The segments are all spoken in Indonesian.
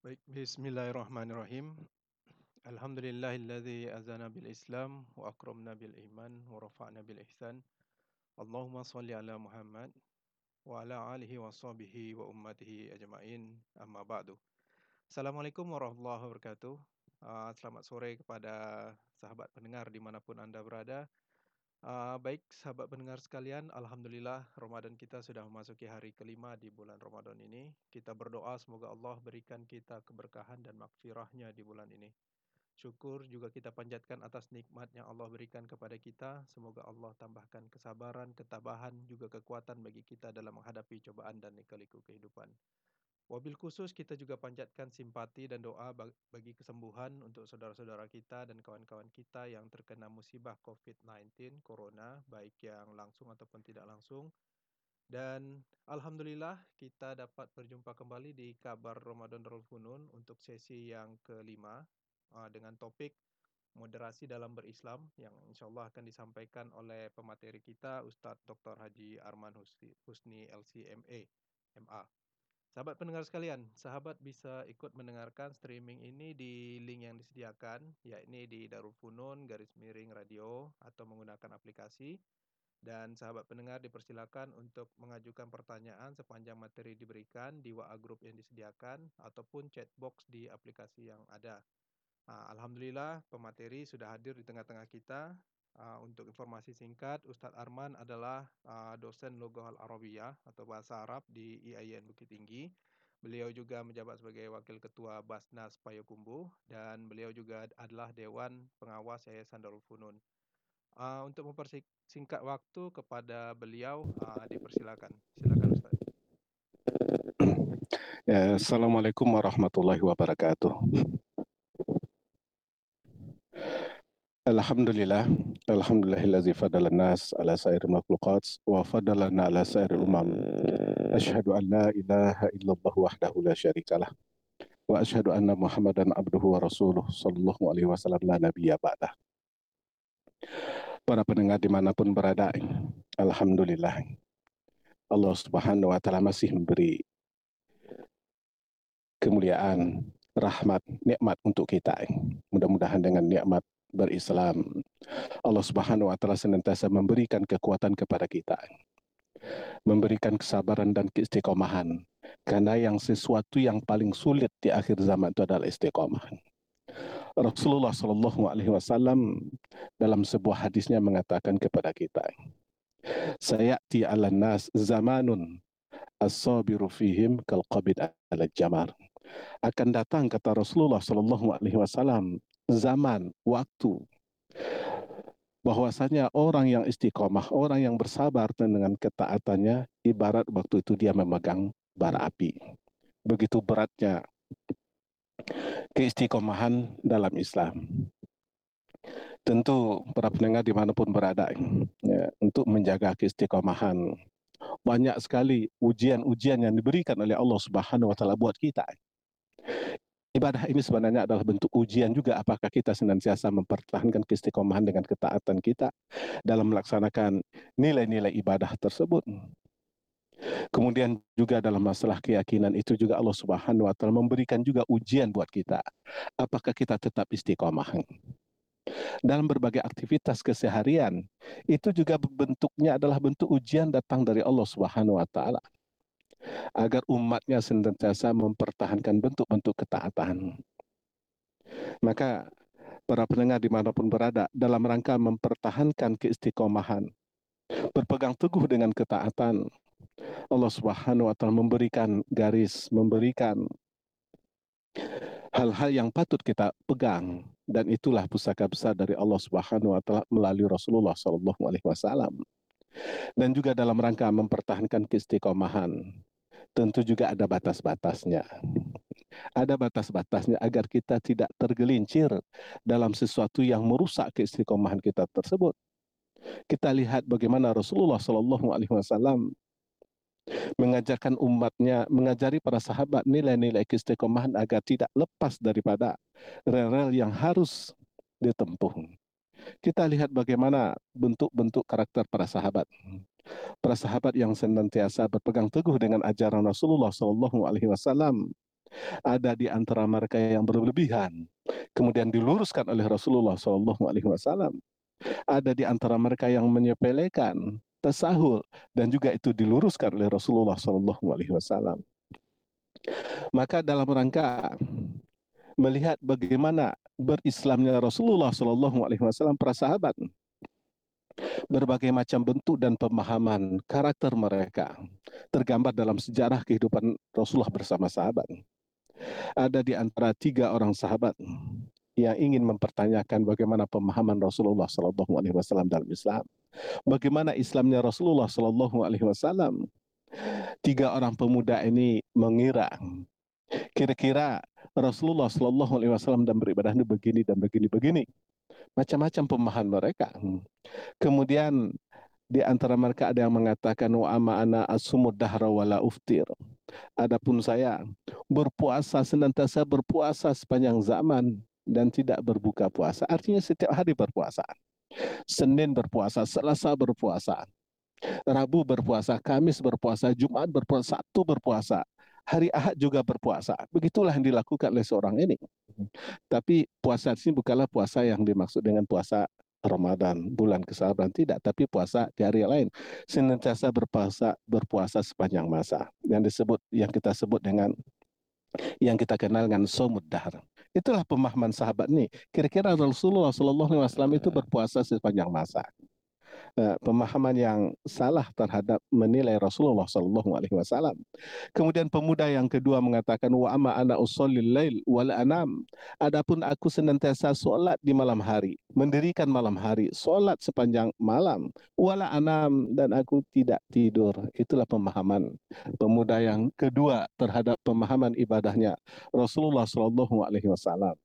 Baik, bismillahirrahmanirrahim. Alhamdulillahilladzi azana bil Islam wa akramna bil iman wa rafa'na bil ihsan. Allahumma salli ala Muhammad wa ala alihi wa sahbihi wa ummatihi ajma'in. Amma ba'du. Assalamualaikum warahmatullahi wabarakatuh. Uh, selamat sore kepada sahabat pendengar dimanapun Anda berada. Uh, baik, sahabat pendengar sekalian, Alhamdulillah Ramadan kita sudah memasuki hari kelima di bulan Ramadan ini. Kita berdoa semoga Allah berikan kita keberkahan dan makfirahnya di bulan ini. Syukur juga kita panjatkan atas nikmat yang Allah berikan kepada kita. Semoga Allah tambahkan kesabaran, ketabahan, juga kekuatan bagi kita dalam menghadapi cobaan dan liku-liku kehidupan. Wabil khusus kita juga panjatkan simpati dan doa bagi kesembuhan untuk saudara-saudara kita dan kawan-kawan kita yang terkena musibah COVID-19, Corona, baik yang langsung ataupun tidak langsung. Dan Alhamdulillah kita dapat berjumpa kembali di kabar Ramadan Darul Funun untuk sesi yang kelima ah, dengan topik moderasi dalam berislam yang insya Allah akan disampaikan oleh pemateri kita Ustadz Dr. Haji Arman Husni LCMA, MA. Sahabat pendengar sekalian, sahabat bisa ikut mendengarkan streaming ini di link yang disediakan, yakni di Darul Funun garis miring radio atau menggunakan aplikasi. Dan sahabat pendengar dipersilakan untuk mengajukan pertanyaan sepanjang materi diberikan di WA group yang disediakan ataupun chat box di aplikasi yang ada. Alhamdulillah pemateri sudah hadir di tengah-tengah kita Uh, untuk informasi singkat, Ustadz Arman adalah uh, dosen Logoh Al-Arabiyah atau Bahasa Arab di IAIN Bukit Tinggi. Beliau juga menjabat sebagai Wakil Ketua Basnas Payakumbuh dan beliau juga adalah Dewan Pengawas Yayasan Darul Funun. Uh, untuk mempersingkat waktu kepada beliau, uh, dipersilakan. Silakan Ustaz. Ya, Assalamualaikum warahmatullahi wabarakatuh. Alhamdulillah, alhamdulillahillazi fadala nas ala sair makhluqat wa fadalana ala sair umam. Ashhadu an la ilaha illallah wahdahu la syarikalah. Wa ashhadu anna Muhammadan abduhu wa rasuluh sallallahu alaihi wasallam la nabiyya ba'dah. Para pendengar di mana pun berada, Alhamdulillah. Allah subhanahu wa ta'ala masih memberi kemuliaan, rahmat, nikmat untuk kita. Mudah-mudahan dengan nikmat berislam. Allah Subhanahu wa taala senantiasa memberikan kekuatan kepada kita. Memberikan kesabaran dan keistiqomahan. Karena yang sesuatu yang paling sulit di akhir zaman itu adalah istiqomah. Rasulullah Shallallahu Alaihi Wasallam dalam sebuah hadisnya mengatakan kepada kita, sayati ala nas zamanun as-sabiru fihim kal ala jamar. Akan datang kata Rasulullah Shallallahu Alaihi Wasallam zaman, waktu. Bahwasanya orang yang istiqomah, orang yang bersabar dengan ketaatannya, ibarat waktu itu dia memegang bara api. Begitu beratnya keistiqomahan dalam Islam. Tentu para pendengar di mana pun berada, ya, untuk menjaga keistiqomahan banyak sekali ujian-ujian yang diberikan oleh Allah Subhanahu wa taala buat kita ibadah ini sebenarnya adalah bentuk ujian juga apakah kita senantiasa mempertahankan keistiqomahan dengan ketaatan kita dalam melaksanakan nilai-nilai ibadah tersebut. Kemudian juga dalam masalah keyakinan itu juga Allah Subhanahu wa taala memberikan juga ujian buat kita. Apakah kita tetap istiqomah? Dalam berbagai aktivitas keseharian, itu juga bentuknya adalah bentuk ujian datang dari Allah Subhanahu wa taala agar umatnya senantiasa mempertahankan bentuk-bentuk ketaatan. Maka para pendengar di mana pun berada dalam rangka mempertahankan keistiqomahan, berpegang teguh dengan ketaatan, Allah Subhanahu wa taala memberikan garis, memberikan hal-hal yang patut kita pegang dan itulah pusaka besar dari Allah Subhanahu wa taala melalui Rasulullah sallallahu alaihi wasallam. Dan juga dalam rangka mempertahankan keistiqomahan, tentu juga ada batas-batasnya. Ada batas-batasnya agar kita tidak tergelincir dalam sesuatu yang merusak keistiqomahan kita tersebut. Kita lihat bagaimana Rasulullah Shallallahu Alaihi Wasallam mengajarkan umatnya, mengajari para sahabat nilai-nilai keistiqomahan agar tidak lepas daripada rel-rel yang harus ditempuh. Kita lihat bagaimana bentuk-bentuk karakter para sahabat para sahabat yang senantiasa berpegang teguh dengan ajaran Rasulullah Shallallahu Alaihi Wasallam ada di antara mereka yang berlebihan, kemudian diluruskan oleh Rasulullah Shallallahu Alaihi Wasallam. Ada di antara mereka yang menyepelekan tasahul dan juga itu diluruskan oleh Rasulullah Shallallahu Alaihi Wasallam. Maka dalam rangka melihat bagaimana berislamnya Rasulullah Shallallahu Alaihi Wasallam para sahabat, berbagai macam bentuk dan pemahaman karakter mereka tergambar dalam sejarah kehidupan Rasulullah bersama sahabat. Ada di antara tiga orang sahabat yang ingin mempertanyakan bagaimana pemahaman Rasulullah Shallallahu Alaihi Wasallam dalam Islam, bagaimana Islamnya Rasulullah Shallallahu Alaihi Wasallam. Tiga orang pemuda ini mengira kira-kira Rasulullah Shallallahu Alaihi Wasallam dan beribadah ini begini dan begini begini, macam-macam pemahaman mereka. Kemudian di antara mereka ada yang mengatakan wa ama ana asumud dahra wala uftir. Adapun saya berpuasa senantiasa berpuasa sepanjang zaman dan tidak berbuka puasa. Artinya setiap hari berpuasa. Senin berpuasa, Selasa berpuasa, Rabu berpuasa, Kamis berpuasa, Jumat berpuasa, Sabtu berpuasa, hari Ahad juga berpuasa. Begitulah yang dilakukan oleh seorang ini. Tapi puasa ini bukanlah puasa yang dimaksud dengan puasa Ramadan, bulan kesabaran tidak, tapi puasa di hari lain. Senantiasa berpuasa berpuasa sepanjang masa. Yang disebut yang kita sebut dengan yang kita kenal dengan somud dahar. Itulah pemahaman sahabat ini. Kira-kira Rasulullah Shallallahu Alaihi Wasallam itu berpuasa sepanjang masa. Eh, pemahaman yang salah terhadap menilai Rasulullah Shallallahu Alaihi Wasallam. Kemudian pemuda yang kedua mengatakan wa ama ana usallil lail wal anam. Adapun aku senantiasa solat di malam hari, mendirikan malam hari, solat sepanjang malam, wala anam dan aku tidak tidur. Itulah pemahaman pemuda yang kedua terhadap pemahaman ibadahnya Rasulullah Shallallahu Alaihi Wasallam.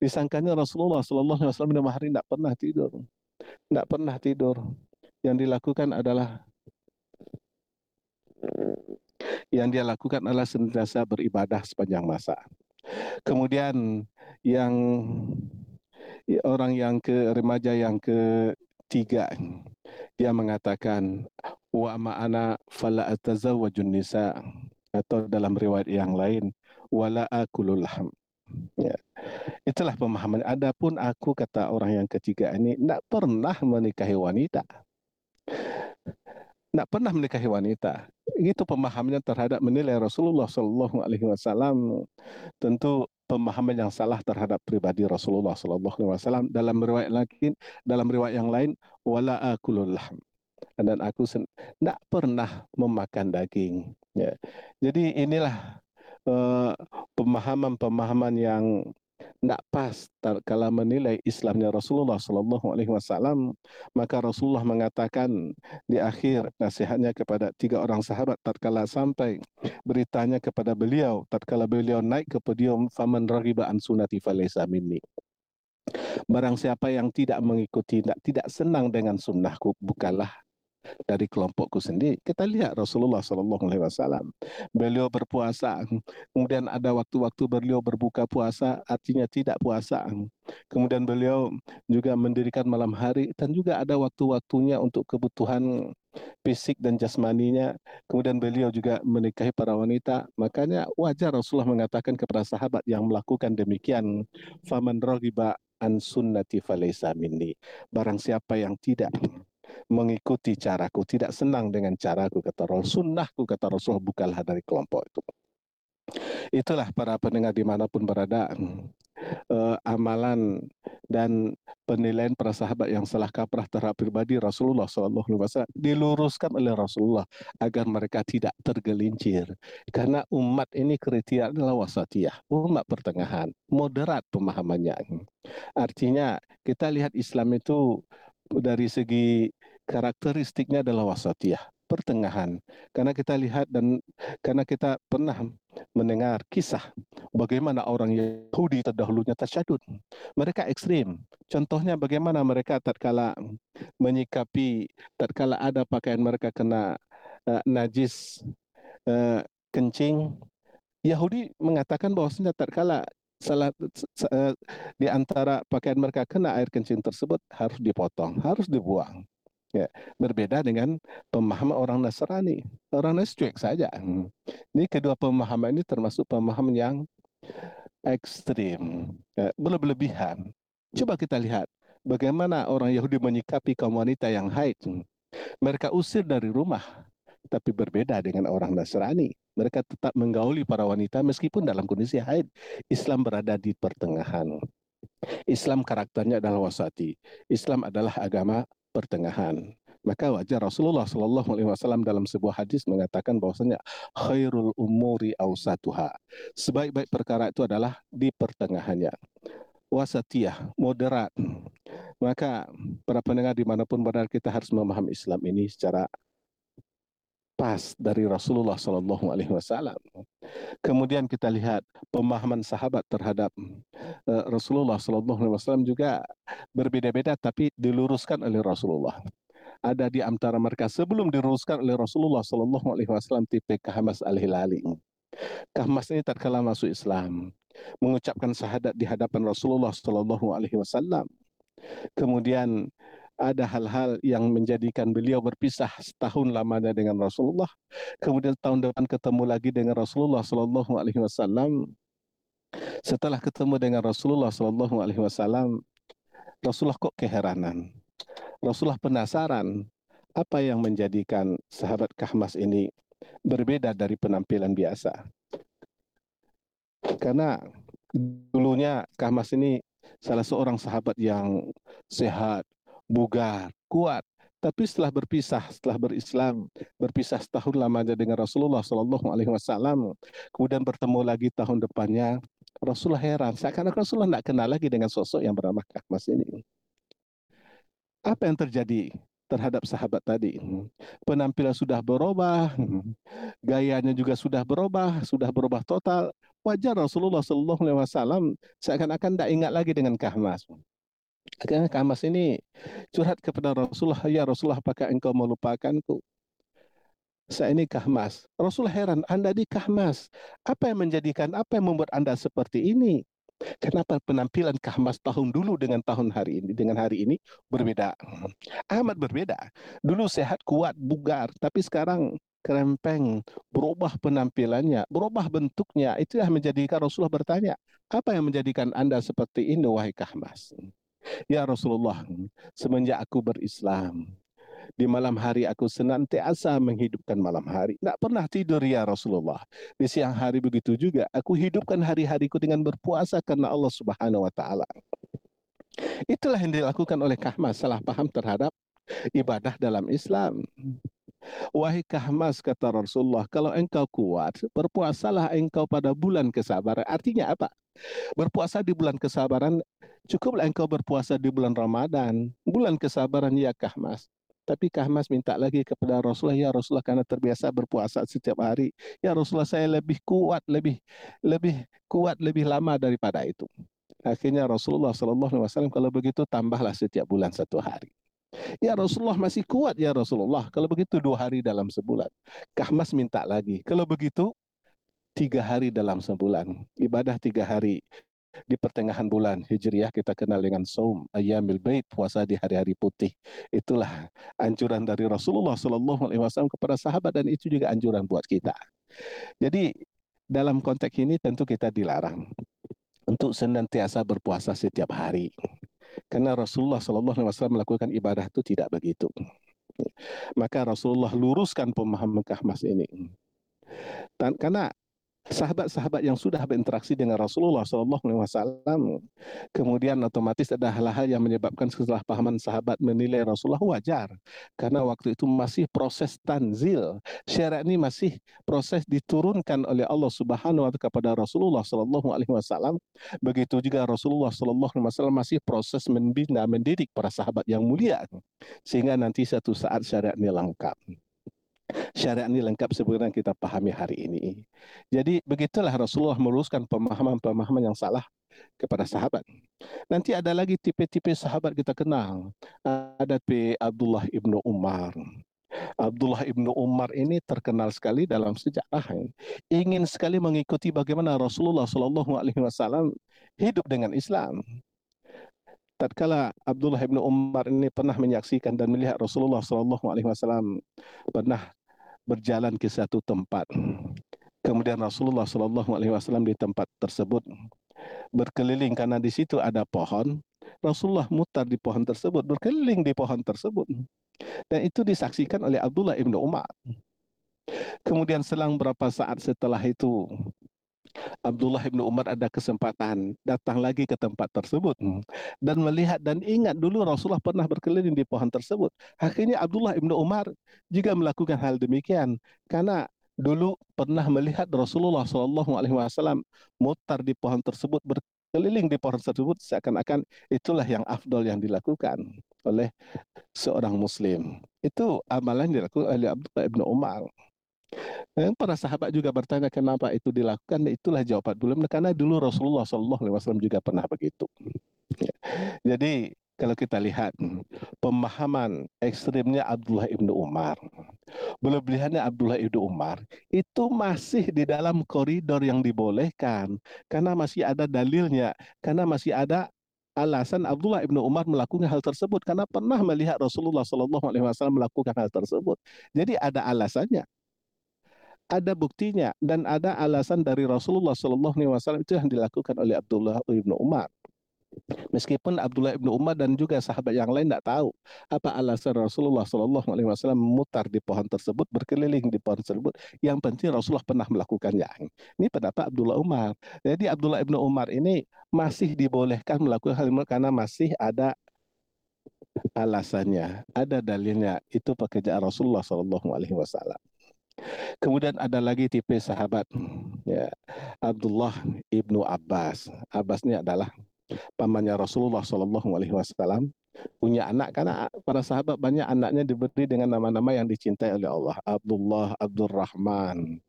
Disangkanya Rasulullah Shallallahu Alaihi Wasallam malam hari tidak pernah tidur tidak pernah tidur. Yang dilakukan adalah yang dia lakukan adalah senantiasa beribadah sepanjang masa. Kemudian yang orang yang ke remaja yang ketiga dia mengatakan wa ma'ana fala atazawwajun nisa atau dalam riwayat yang lain wala akulul. Ya. Itulah pemahaman. Adapun aku kata orang yang ketiga ini tidak pernah menikahi wanita. Tidak pernah menikahi wanita. Itu pemahamannya terhadap menilai Rasulullah Shallallahu Alaihi Wasallam. Tentu pemahaman yang salah terhadap pribadi Rasulullah Shallallahu Alaihi Wasallam. Dalam riwayat lain, dalam riwayat yang lain, wala akulullah dan aku tidak pernah memakan daging. Ya. Jadi inilah pemahaman-pemahaman uh, yang tidak pas kalau menilai Islamnya Rasulullah Shallallahu Alaihi Wasallam maka Rasulullah mengatakan di akhir nasihatnya kepada tiga orang sahabat tatkala sampai beritanya kepada beliau tatkala beliau naik ke podium faman ragiba an sunati falaysa minni. Barang siapa yang tidak mengikuti, tidak, tidak senang dengan sunnahku, bukanlah dari kelompokku sendiri. Kita lihat Rasulullah Shallallahu Alaihi Wasallam, beliau berpuasa, kemudian ada waktu-waktu beliau berbuka puasa, artinya tidak puasa. Kemudian beliau juga mendirikan malam hari dan juga ada waktu-waktunya untuk kebutuhan fisik dan jasmaninya. Kemudian beliau juga menikahi para wanita. Makanya wajar Rasulullah mengatakan kepada sahabat yang melakukan demikian, "Faman raghiba an sunnati falaysa minni." Barang siapa yang tidak mengikuti caraku, tidak senang dengan caraku, kata Rasul. Sunnahku, kata Rasul, bukanlah dari kelompok itu. Itulah para pendengar di mana pun berada, uh, amalan dan penilaian para sahabat yang salah kaprah terhadap pribadi Rasulullah SAW diluruskan oleh Rasulullah agar mereka tidak tergelincir. Karena umat ini kriteria adalah wasatiyah, umat pertengahan, moderat pemahamannya. Artinya kita lihat Islam itu dari segi karakteristiknya adalah wasatiyah, pertengahan. Karena kita lihat dan karena kita pernah mendengar kisah bagaimana orang Yahudi terdahulunya tasyadud. Mereka ekstrim. Contohnya bagaimana mereka tatkala menyikapi tatkala ada pakaian mereka kena uh, najis uh, kencing Yahudi mengatakan bahwasanya tatkala salah di antara pakaian mereka kena air kencing tersebut harus dipotong, harus dibuang. Ya, berbeda dengan pemahaman orang Nasrani. Orang Nasrani cuek saja. Hmm. Ini kedua pemahaman ini termasuk pemahaman yang ekstrim, ya, berlebihan. Coba kita lihat bagaimana orang Yahudi menyikapi kaum wanita yang haid. Mereka usir dari rumah, tapi berbeda dengan orang Nasrani. Mereka tetap menggauli para wanita meskipun dalam kondisi haid. Islam berada di pertengahan. Islam karakternya adalah wasati. Islam adalah agama pertengahan. Maka wajar Rasulullah Shallallahu Alaihi Wasallam dalam sebuah hadis mengatakan bahwasanya khairul umuri ausatuha. Sebaik-baik perkara itu adalah di pertengahannya. Wasatiyah, moderat. Maka para pendengar di mana pun berada kita harus memahami Islam ini secara pas dari Rasulullah Shallallahu Alaihi Wasallam. Kemudian kita lihat pemahaman sahabat terhadap uh, Rasulullah Shallallahu Alaihi Wasallam juga berbeda-beda, tapi diluruskan oleh Rasulullah. Ada di antara mereka sebelum diluruskan oleh Rasulullah Shallallahu Alaihi Wasallam tipe Kahmas al Hilali. Kahmas ini tatkala masuk Islam, mengucapkan syahadat di hadapan Rasulullah Shallallahu Alaihi Wasallam. Kemudian ada hal-hal yang menjadikan beliau berpisah setahun lamanya dengan Rasulullah. Kemudian tahun depan ketemu lagi dengan Rasulullah Shallallahu Alaihi Wasallam. Setelah ketemu dengan Rasulullah Shallallahu Alaihi Wasallam, Rasulullah kok keheranan. Rasulullah penasaran apa yang menjadikan sahabat Kahmas ini berbeda dari penampilan biasa. Karena dulunya Kahmas ini salah seorang sahabat yang sehat, bugar, kuat. Tapi setelah berpisah, setelah berislam, berpisah setahun lamanya dengan Rasulullah Shallallahu Alaihi Wasallam, kemudian bertemu lagi tahun depannya, Rasulullah heran, seakan-akan Rasulullah tidak kenal lagi dengan sosok yang bernama Kahmas ini. Apa yang terjadi terhadap sahabat tadi? Penampilan sudah berubah, gayanya juga sudah berubah, sudah berubah total. Wajar Rasulullah Shallallahu Alaihi Wasallam seakan-akan tidak ingat lagi dengan Kahmas. Akhirnya Kamas ini curhat kepada Rasulullah, ya Rasulullah apakah engkau melupakanku? Saya ini Kahmas. Rasulullah heran, Anda di Kahmas. Apa yang menjadikan, apa yang membuat Anda seperti ini? Kenapa penampilan Kahmas tahun dulu dengan tahun hari ini, dengan hari ini berbeda? Amat berbeda. Dulu sehat, kuat, bugar, tapi sekarang kerempeng, berubah penampilannya, berubah bentuknya. Itu yang menjadikan Rasulullah bertanya, apa yang menjadikan Anda seperti ini, wahai Kahmas? Ya Rasulullah, semenjak aku berislam, di malam hari aku senantiasa menghidupkan malam hari. Tidak pernah tidur ya Rasulullah. Di siang hari begitu juga. Aku hidupkan hari-hariku dengan berpuasa karena Allah subhanahu wa ta'ala. Itulah yang dilakukan oleh Kahmas. Salah paham terhadap ibadah dalam Islam. Wahai Kahmas kata Rasulullah, kalau engkau kuat, berpuasalah engkau pada bulan kesabaran. Artinya apa? Berpuasa di bulan kesabaran, cukuplah engkau berpuasa di bulan Ramadan. Bulan kesabaran ya Kahmas. Tapi Kahmas minta lagi kepada Rasulullah, ya Rasulullah karena terbiasa berpuasa setiap hari. Ya Rasulullah saya lebih kuat, lebih lebih kuat, lebih lama daripada itu. Akhirnya Rasulullah Shallallahu Alaihi Wasallam kalau begitu tambahlah setiap bulan satu hari. Ya Rasulullah masih kuat ya Rasulullah. Kalau begitu dua hari dalam sebulan. Kahmas minta lagi. Kalau begitu tiga hari dalam sebulan. Ibadah tiga hari di pertengahan bulan Hijriah kita kenal dengan saum ayamil bait puasa di hari-hari putih. Itulah anjuran dari Rasulullah Shallallahu Alaihi Wasallam kepada sahabat dan itu juga anjuran buat kita. Jadi dalam konteks ini tentu kita dilarang untuk senantiasa berpuasa setiap hari. Karena Rasulullah Shallallahu Alaihi Wasallam melakukan ibadah itu tidak begitu. Maka Rasulullah luruskan pemahaman Kahmas ini. Karena sahabat-sahabat yang sudah berinteraksi dengan Rasulullah SAW, kemudian otomatis ada hal-hal yang menyebabkan kesalahpahaman sahabat menilai Rasulullah wajar, karena waktu itu masih proses tanzil, syariat ini masih proses diturunkan oleh Allah Subhanahu Wa Taala kepada Rasulullah SAW. Begitu juga Rasulullah SAW masih proses membina, mendidik para sahabat yang mulia, sehingga nanti satu saat syariat ini lengkap syariat ini lengkap sebenarnya kita pahami hari ini. Jadi begitulah Rasulullah meluruskan pemahaman-pemahaman yang salah kepada sahabat. Nanti ada lagi tipe-tipe sahabat kita kenal. Ada tipe Abdullah ibnu Umar. Abdullah ibnu Umar ini terkenal sekali dalam sejarah. Ingin sekali mengikuti bagaimana Rasulullah Shallallahu Alaihi Wasallam hidup dengan Islam. tatkala Abdullah bin Umar ini pernah menyaksikan dan melihat Rasulullah Shallallahu Alaihi Wasallam pernah berjalan ke satu tempat. Kemudian Rasulullah Shallallahu Alaihi Wasallam di tempat tersebut berkeliling karena di situ ada pohon. Rasulullah mutar di pohon tersebut, berkeliling di pohon tersebut. Dan itu disaksikan oleh Abdullah ibnu Umar. Kemudian selang berapa saat setelah itu Abdullah bin Umar ada kesempatan datang lagi ke tempat tersebut hmm. dan melihat dan ingat dulu Rasulullah pernah berkeliling di pohon tersebut. Akhirnya Abdullah bin Umar juga melakukan hal demikian karena dulu pernah melihat Rasulullah Shallallahu Alaihi Wasallam mutar di pohon tersebut berkeliling di pohon tersebut seakan-akan itulah yang afdol yang dilakukan oleh seorang Muslim. Itu amalan yang dilakukan oleh Abdullah bin Umar. Dan para sahabat juga bertanya kenapa itu dilakukan. Itulah jawaban belum karena dulu Rasulullah SAW juga pernah begitu. Ya. Jadi kalau kita lihat pemahaman ekstrimnya Abdullah ibnu Umar, berlebihannya Abdullah ibnu Umar itu masih di dalam koridor yang dibolehkan karena masih ada dalilnya, karena masih ada alasan Abdullah ibnu Umar melakukan hal tersebut karena pernah melihat Rasulullah Shallallahu Alaihi melakukan hal tersebut. Jadi ada alasannya ada buktinya dan ada alasan dari Rasulullah Shallallahu Alaihi Wasallam itu yang dilakukan oleh Abdullah ibnu Umar. Meskipun Abdullah ibnu Umar dan juga sahabat yang lain tidak tahu apa alasan Rasulullah Shallallahu Alaihi Wasallam memutar di pohon tersebut, berkeliling di pohon tersebut. Yang penting Rasulullah pernah melakukannya. Ini pendapat Abdullah Umar. Jadi Abdullah ibnu Umar ini masih dibolehkan melakukan hal ini karena masih ada alasannya, ada dalilnya. Itu pekerjaan Rasulullah Shallallahu Alaihi Wasallam. Kemudian ada lagi tipe sahabat ya Abdullah ibnu Abbas. Abbas ini adalah pamannya Rasulullah Shallallahu Alaihi Wasallam punya anak karena para sahabat banyak anaknya diberi dengan nama-nama yang dicintai oleh Allah. Abdullah, Abdurrahman,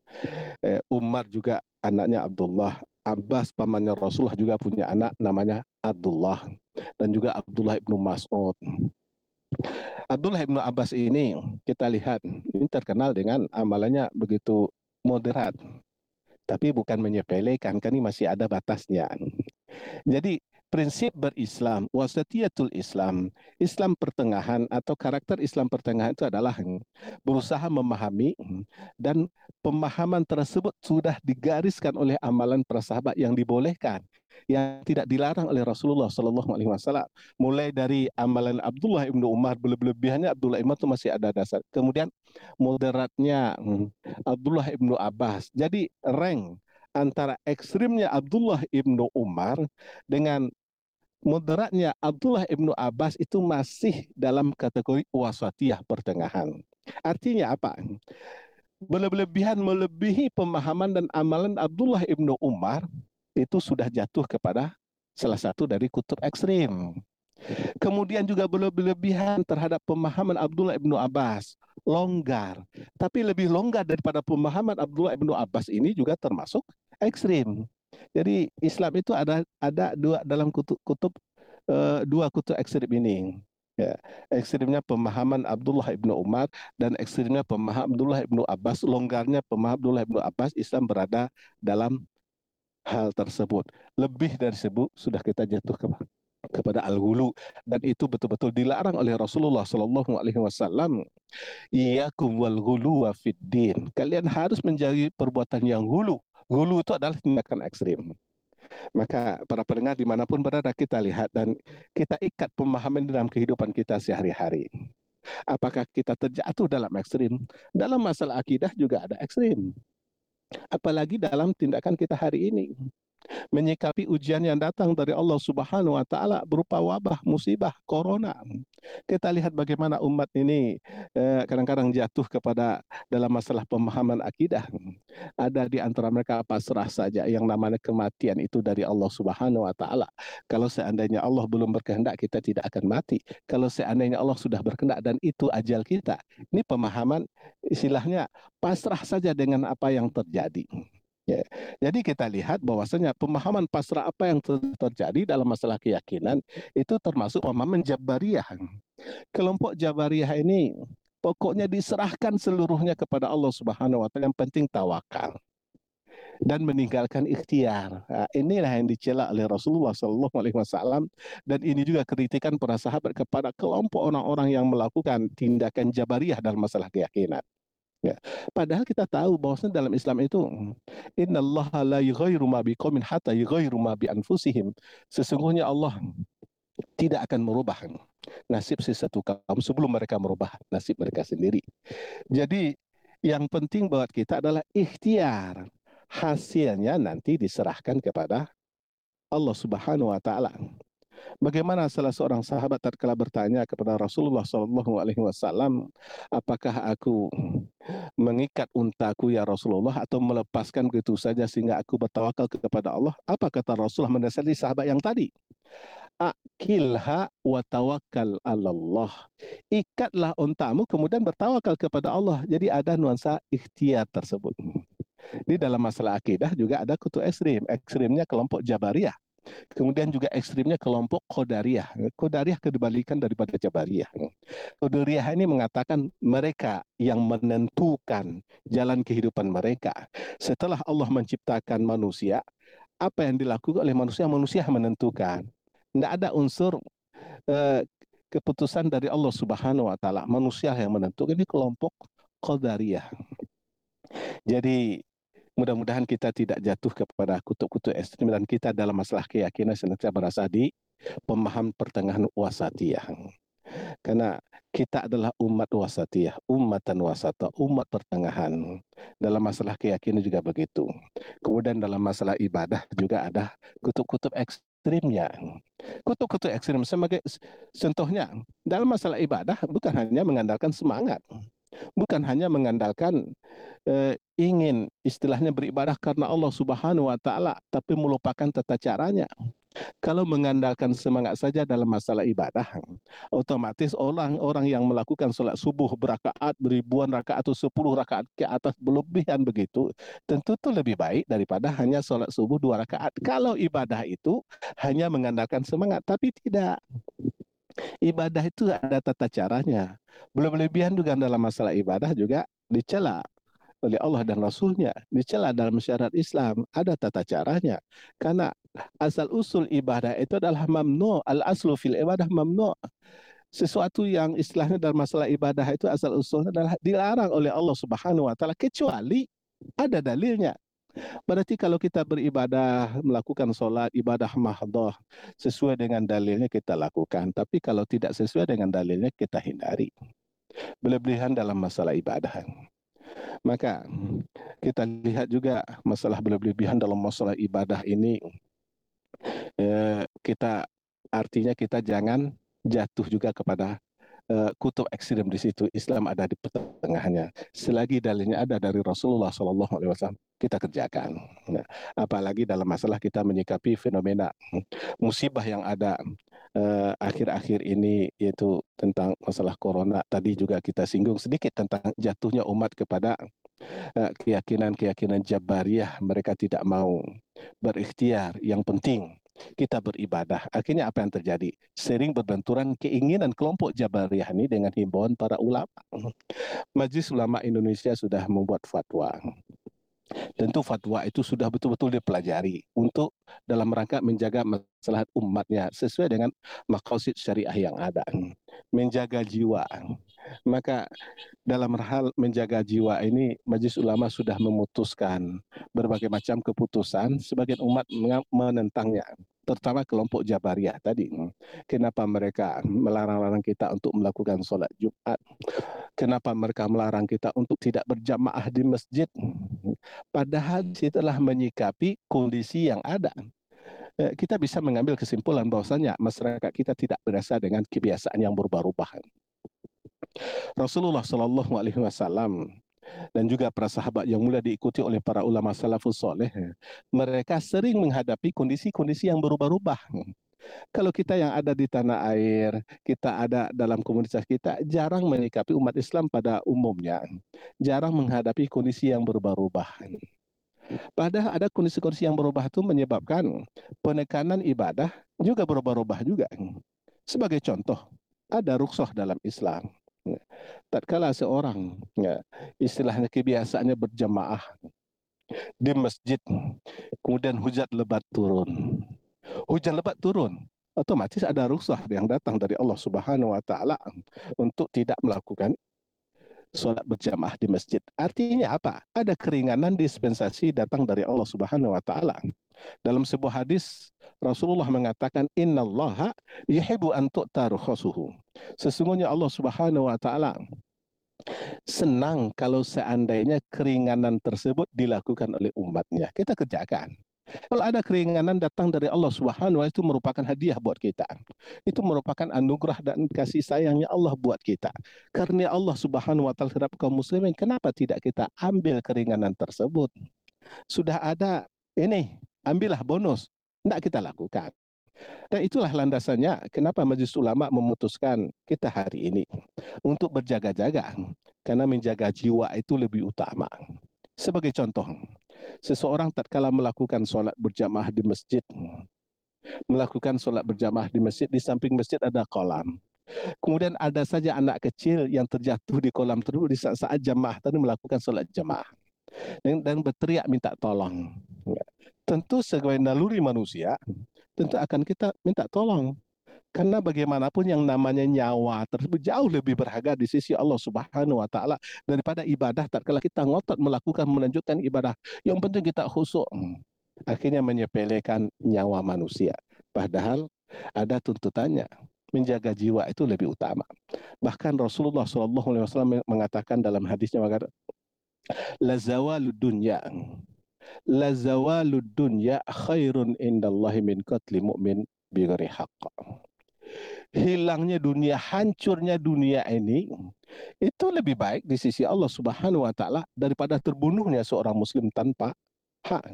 eh, Umar juga anaknya Abdullah. Abbas pamannya Rasulullah juga punya anak namanya Abdullah dan juga Abdullah ibnu Mas'ud. Abdullah bin Abbas ini kita lihat ini terkenal dengan amalannya begitu moderat. Tapi bukan menyepelekan, kan ini masih ada batasnya. Jadi prinsip berislam, wasatiyatul Islam, Islam pertengahan atau karakter Islam pertengahan itu adalah berusaha memahami dan pemahaman tersebut sudah digariskan oleh amalan para sahabat yang dibolehkan yang tidak dilarang oleh Rasulullah Shallallahu Alaihi Wasallam. Mulai dari amalan Abdullah ibnu Umar berlebihannya Abdullah ibnu itu masih ada dasar. Kemudian moderatnya hmm, Abdullah ibnu Abbas. Jadi rank antara ekstrimnya Abdullah ibnu Umar dengan moderatnya Abdullah ibnu Abbas itu masih dalam kategori wasatiyah pertengahan. Artinya apa? Berlebihan melebihi pemahaman dan amalan Abdullah ibnu Umar itu sudah jatuh kepada salah satu dari kutub ekstrim. Kemudian juga berlebihan terhadap pemahaman Abdullah ibnu Abbas, longgar. Tapi lebih longgar daripada pemahaman Abdullah ibnu Abbas ini juga termasuk ekstrim. Jadi Islam itu ada ada dua dalam kutub, kutub uh, dua kutub ekstrim ini. Ya, ekstrimnya pemahaman Abdullah ibnu Umar dan ekstrimnya pemahaman Abdullah ibnu Abbas. Longgarnya pemahaman Abdullah ibnu Abbas, Islam berada dalam hal tersebut. Lebih dari sebut sudah kita jatuh ke kepada al-hulu dan itu betul-betul dilarang oleh Rasulullah Shallallahu Alaihi Wasallam. Iyakum wal hulu fiddin. Kalian harus menjadi perbuatan yang hulu. Hulu itu adalah tindakan ekstrim. Maka para pendengar di mana pun berada kita lihat dan kita ikat pemahaman dalam kehidupan kita sehari-hari. Apakah kita terjatuh dalam ekstrim? Dalam masalah akidah juga ada ekstrim. Apalagi dalam tindakan kita hari ini menyikapi ujian yang datang dari Allah Subhanahu wa taala berupa wabah, musibah, corona. Kita lihat bagaimana umat ini eh, kadang-kadang jatuh kepada dalam masalah pemahaman akidah. Ada di antara mereka pasrah saja yang namanya kematian itu dari Allah Subhanahu wa taala. Kalau seandainya Allah belum berkehendak kita tidak akan mati. Kalau seandainya Allah sudah berkehendak dan itu ajal kita. Ini pemahaman istilahnya pasrah saja dengan apa yang terjadi. Ya. Jadi kita lihat bahwasanya pemahaman pasrah apa yang terjadi dalam masalah keyakinan itu termasuk pemahaman Jabariyah. Kelompok Jabariyah ini pokoknya diserahkan seluruhnya kepada Allah Subhanahu wa taala yang penting tawakal. dan meninggalkan ikhtiar. Nah, inilah yang dicela oleh Rasulullah Sallallahu Alaihi Wasallam dan ini juga kritikan para sahabat kepada kelompok orang-orang yang melakukan tindakan jabariyah dalam masalah keyakinan. Ya. Padahal kita tahu bahwasanya dalam Islam itu Allah la yughayyiru ma biqaumin hatta bi anfusihim. Sesungguhnya Allah tidak akan merubah nasib sesuatu kaum sebelum mereka merubah nasib mereka sendiri. Jadi yang penting buat kita adalah ikhtiar. Hasilnya nanti diserahkan kepada Allah Subhanahu wa taala. Bagaimana salah seorang sahabat tatkala bertanya kepada Rasulullah Shallallahu Alaihi Wasallam, apakah aku mengikat untaku ya Rasulullah atau melepaskan begitu saja sehingga aku bertawakal kepada Allah? Apa kata Rasulullah mendasari sahabat yang tadi? Akilha wa tawakkal Allah. Ikatlah untamu kemudian bertawakal kepada Allah. Jadi ada nuansa ikhtiar tersebut. Di dalam masalah akidah juga ada kutu ekstrim. Ekstrimnya kelompok Jabariyah Kemudian juga ekstrimnya kelompok Qadariyah. Qadariyah kebalikan daripada Jabariyah. Qadariyah ini mengatakan mereka yang menentukan jalan kehidupan mereka. Setelah Allah menciptakan manusia, apa yang dilakukan oleh manusia, manusia menentukan. Tidak ada unsur eh, keputusan dari Allah Subhanahu wa taala. Manusia yang menentukan ini kelompok Qadariyah. Jadi Mudah-mudahan kita tidak jatuh kepada kutub-kutub ekstrim dan kita dalam masalah keyakinan senantiasa berasa di pemahaman pertengahan wasatiyah. Karena kita adalah umat wasatiyah, umatan wasata, umat pertengahan. Dalam masalah keyakinan juga begitu. Kemudian dalam masalah ibadah juga ada kutub-kutub ekstrimnya. Kutub-kutub ekstrim sebagai contohnya dalam masalah ibadah bukan hanya mengandalkan semangat, bukan hanya mengandalkan eh, ingin istilahnya beribadah karena Allah Subhanahu wa taala tapi melupakan tata caranya. Kalau mengandalkan semangat saja dalam masalah ibadah, otomatis orang-orang yang melakukan sholat subuh berakaat, beribuan rakaat atau sepuluh rakaat ke atas berlebihan begitu, tentu itu lebih baik daripada hanya sholat subuh dua rakaat. Kalau ibadah itu hanya mengandalkan semangat, tapi tidak. Ibadah itu ada tata caranya. Belum lebihan juga dalam masalah ibadah juga dicela oleh Allah dan Rasulnya dicela dalam syariat Islam ada tata caranya. Karena asal usul ibadah itu adalah mamnu al aslu fil ibadah mamnu. Sesuatu yang istilahnya dalam masalah ibadah itu asal usulnya adalah dilarang oleh Allah Subhanahu wa taala kecuali ada dalilnya Berarti kalau kita beribadah, melakukan sholat, ibadah mahdoh, sesuai dengan dalilnya kita lakukan. Tapi kalau tidak sesuai dengan dalilnya kita hindari. Berlebihan dalam masalah ibadah. Maka kita lihat juga masalah berlebihan dalam masalah ibadah ini eh, kita artinya kita jangan jatuh juga kepada uh, kutub ekstrem di situ. Islam ada di pertengahannya. Selagi dalilnya ada dari Rasulullah Shallallahu Alaihi Wasallam, kita kerjakan. Nah, apalagi dalam masalah kita menyikapi fenomena musibah yang ada eh, akhir-akhir uh, ini yaitu tentang masalah corona. Tadi juga kita singgung sedikit tentang jatuhnya umat kepada uh, keyakinan-keyakinan Jabariyah. Mereka tidak mau berikhtiar. Yang penting kita beribadah. Akhirnya apa yang terjadi? Sering berbenturan keinginan kelompok Jabariyah ini dengan himbauan para ulama. Majlis Ulama Indonesia sudah membuat fatwa. Tentu fatwa itu sudah betul-betul dipelajari untuk dalam rangka menjaga masalah umatnya sesuai dengan makosid syariah yang ada. Menjaga jiwa. Maka dalam hal menjaga jiwa ini Majlis Ulama sudah memutuskan berbagai macam keputusan sebagian umat menentangnya terutama kelompok Jabariyah tadi. Kenapa mereka melarang-larang kita untuk melakukan sholat Jumat? Kenapa mereka melarang kita untuk tidak berjamaah di masjid? Padahal setelah menyikapi kondisi yang ada. Eh, kita bisa mengambil kesimpulan bahwasanya masyarakat kita tidak berasal dengan kebiasaan yang berubah-ubah. Rasulullah Shallallahu Alaihi Wasallam dan juga para sahabat yang mulia diikuti oleh para ulama salafus soleh, mereka sering menghadapi kondisi-kondisi yang berubah-ubah. Kalau kita yang ada di tanah air, kita ada dalam komunitas kita, jarang menyikapi umat Islam pada umumnya, jarang menghadapi kondisi yang berubah-ubah. Padahal ada kondisi-kondisi yang berubah itu menyebabkan penekanan ibadah juga berubah-ubah juga. Sebagai contoh, ada rukshoh dalam Islam. Tatkala seorang ya, istilahnya kebiasaannya berjamaah di masjid, kemudian hujan lebat turun. Hujan lebat turun, otomatis ada rukhsah yang datang dari Allah Subhanahu wa taala untuk tidak melakukan solat berjamaah di masjid. Artinya apa? Ada keringanan dispensasi datang dari Allah Subhanahu wa taala. Dalam sebuah hadis Rasulullah mengatakan innallaha yuhibbu an Sesungguhnya Allah Subhanahu wa taala senang kalau seandainya keringanan tersebut dilakukan oleh umatnya. Kita kerjakan. Kalau ada keringanan datang dari Allah Subhanahu itu merupakan hadiah buat kita. Itu merupakan anugerah dan kasih sayangnya Allah buat kita. Karena Allah Subhanahu wa taala terhadap kaum muslimin, kenapa tidak kita ambil keringanan tersebut? Sudah ada ini, ambillah bonus. Tidak kita lakukan. Dan itulah landasannya kenapa Majelis Ulama memutuskan kita hari ini untuk berjaga-jaga karena menjaga jiwa itu lebih utama. Sebagai contoh, seseorang tatkala melakukan solat berjamaah di masjid, melakukan solat berjamaah di masjid, di samping masjid ada kolam. Kemudian ada saja anak kecil yang terjatuh di kolam tersebut di saat-saat jamaah tadi melakukan solat jamaah. Dan, dan berteriak minta tolong. Tentu sebagai naluri manusia, tentu akan kita minta tolong. Karena bagaimanapun yang namanya nyawa tersebut jauh lebih berharga di sisi Allah Subhanahu wa taala daripada ibadah tatkala kita ngotot melakukan melanjutkan ibadah. Yang penting kita khusyuk. Akhirnya menyepelekan nyawa manusia. Padahal ada tuntutannya menjaga jiwa itu lebih utama. Bahkan Rasulullah SAW mengatakan dalam hadisnya la zawalud dunya la zawalud dunya khairun indallahi min qatli mu'min bighairi haqq hilangnya dunia, hancurnya dunia ini itu lebih baik di sisi Allah Subhanahu wa taala daripada terbunuhnya seorang muslim tanpa hak.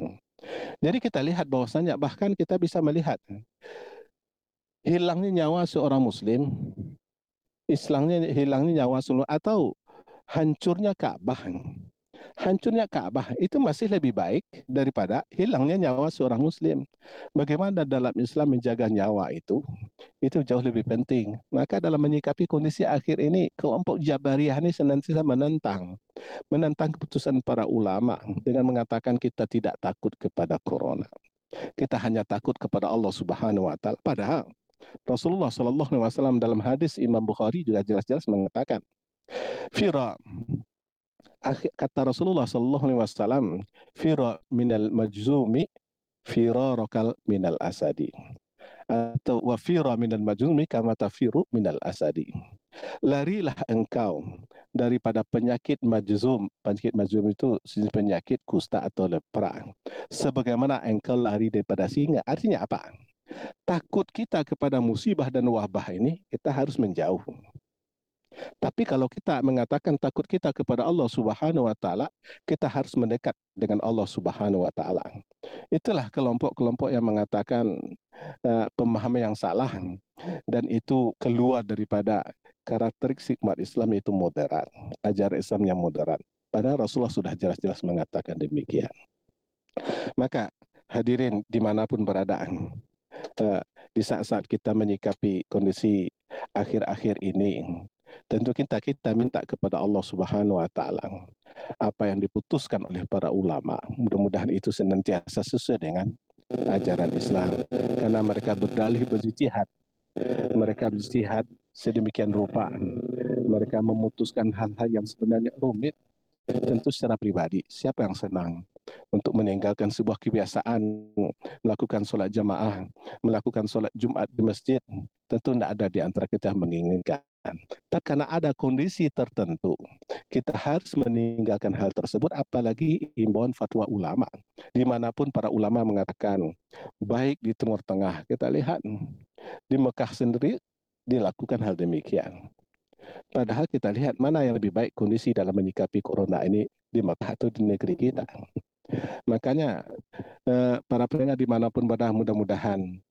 Jadi kita lihat bahwasanya bahkan kita bisa melihat hilangnya nyawa seorang muslim, Islamnya hilangnya nyawa seorang atau hancurnya Ka'bah hancurnya Ka'bah itu masih lebih baik daripada hilangnya nyawa seorang muslim. Bagaimana dalam Islam menjaga nyawa itu? Itu jauh lebih penting. Maka dalam menyikapi kondisi akhir ini, kelompok Jabariyah ini senantiasa menentang. Menentang keputusan para ulama dengan mengatakan kita tidak takut kepada corona. Kita hanya takut kepada Allah Subhanahu wa taala. Padahal Rasulullah Shallallahu alaihi wasallam dalam hadis Imam Bukhari juga jelas-jelas mengatakan, "Fira kata Rasulullah Sallallahu Alaihi Wasallam, fira minal majzumi, firarokal minal asadi. Atau wafira minal majzumi kama tafiru minal asadi. Larilah engkau daripada penyakit majzum. Penyakit majzum itu penyakit kusta atau lepra. Sebagaimana engkau lari daripada singa. Artinya apa? Takut kita kepada musibah dan wabah ini, kita harus menjauh. Tapi kalau kita mengatakan takut kita kepada Allah Subhanahu wa taala, kita harus mendekat dengan Allah Subhanahu wa taala. Itulah kelompok-kelompok yang mengatakan uh, pemahaman yang salah dan itu keluar daripada karakteristik umat Islam itu moderat, ajar Islam yang moderat. Padahal Rasulullah sudah jelas-jelas mengatakan demikian. Maka hadirin di mana pun berada, uh, di saat-saat kita menyikapi kondisi akhir-akhir ini, tentu kita kita minta kepada Allah Subhanahu wa taala apa yang diputuskan oleh para ulama. Mudah-mudahan itu senantiasa sesuai dengan ajaran Islam. Karena mereka berdalih berjihad. Mereka berjihad sedemikian rupa. Mereka memutuskan hal-hal yang sebenarnya rumit tentu secara pribadi siapa yang senang untuk meninggalkan sebuah kebiasaan melakukan solat jamaah melakukan solat Jumat di masjid tentu tidak ada di antara kita yang menginginkan tapi karena ada kondisi tertentu, kita harus meninggalkan hal tersebut, apalagi imbauan fatwa ulama. Di mana pun para ulama mengatakan, baik di Timur Tengah, kita lihat di Mekah sendiri dilakukan hal demikian. Padahal kita lihat mana yang lebih baik kondisi dalam menyikapi corona ini di Mekah atau di negeri kita. Makanya eh, para pendengar di mana pun berada mudah-mudahan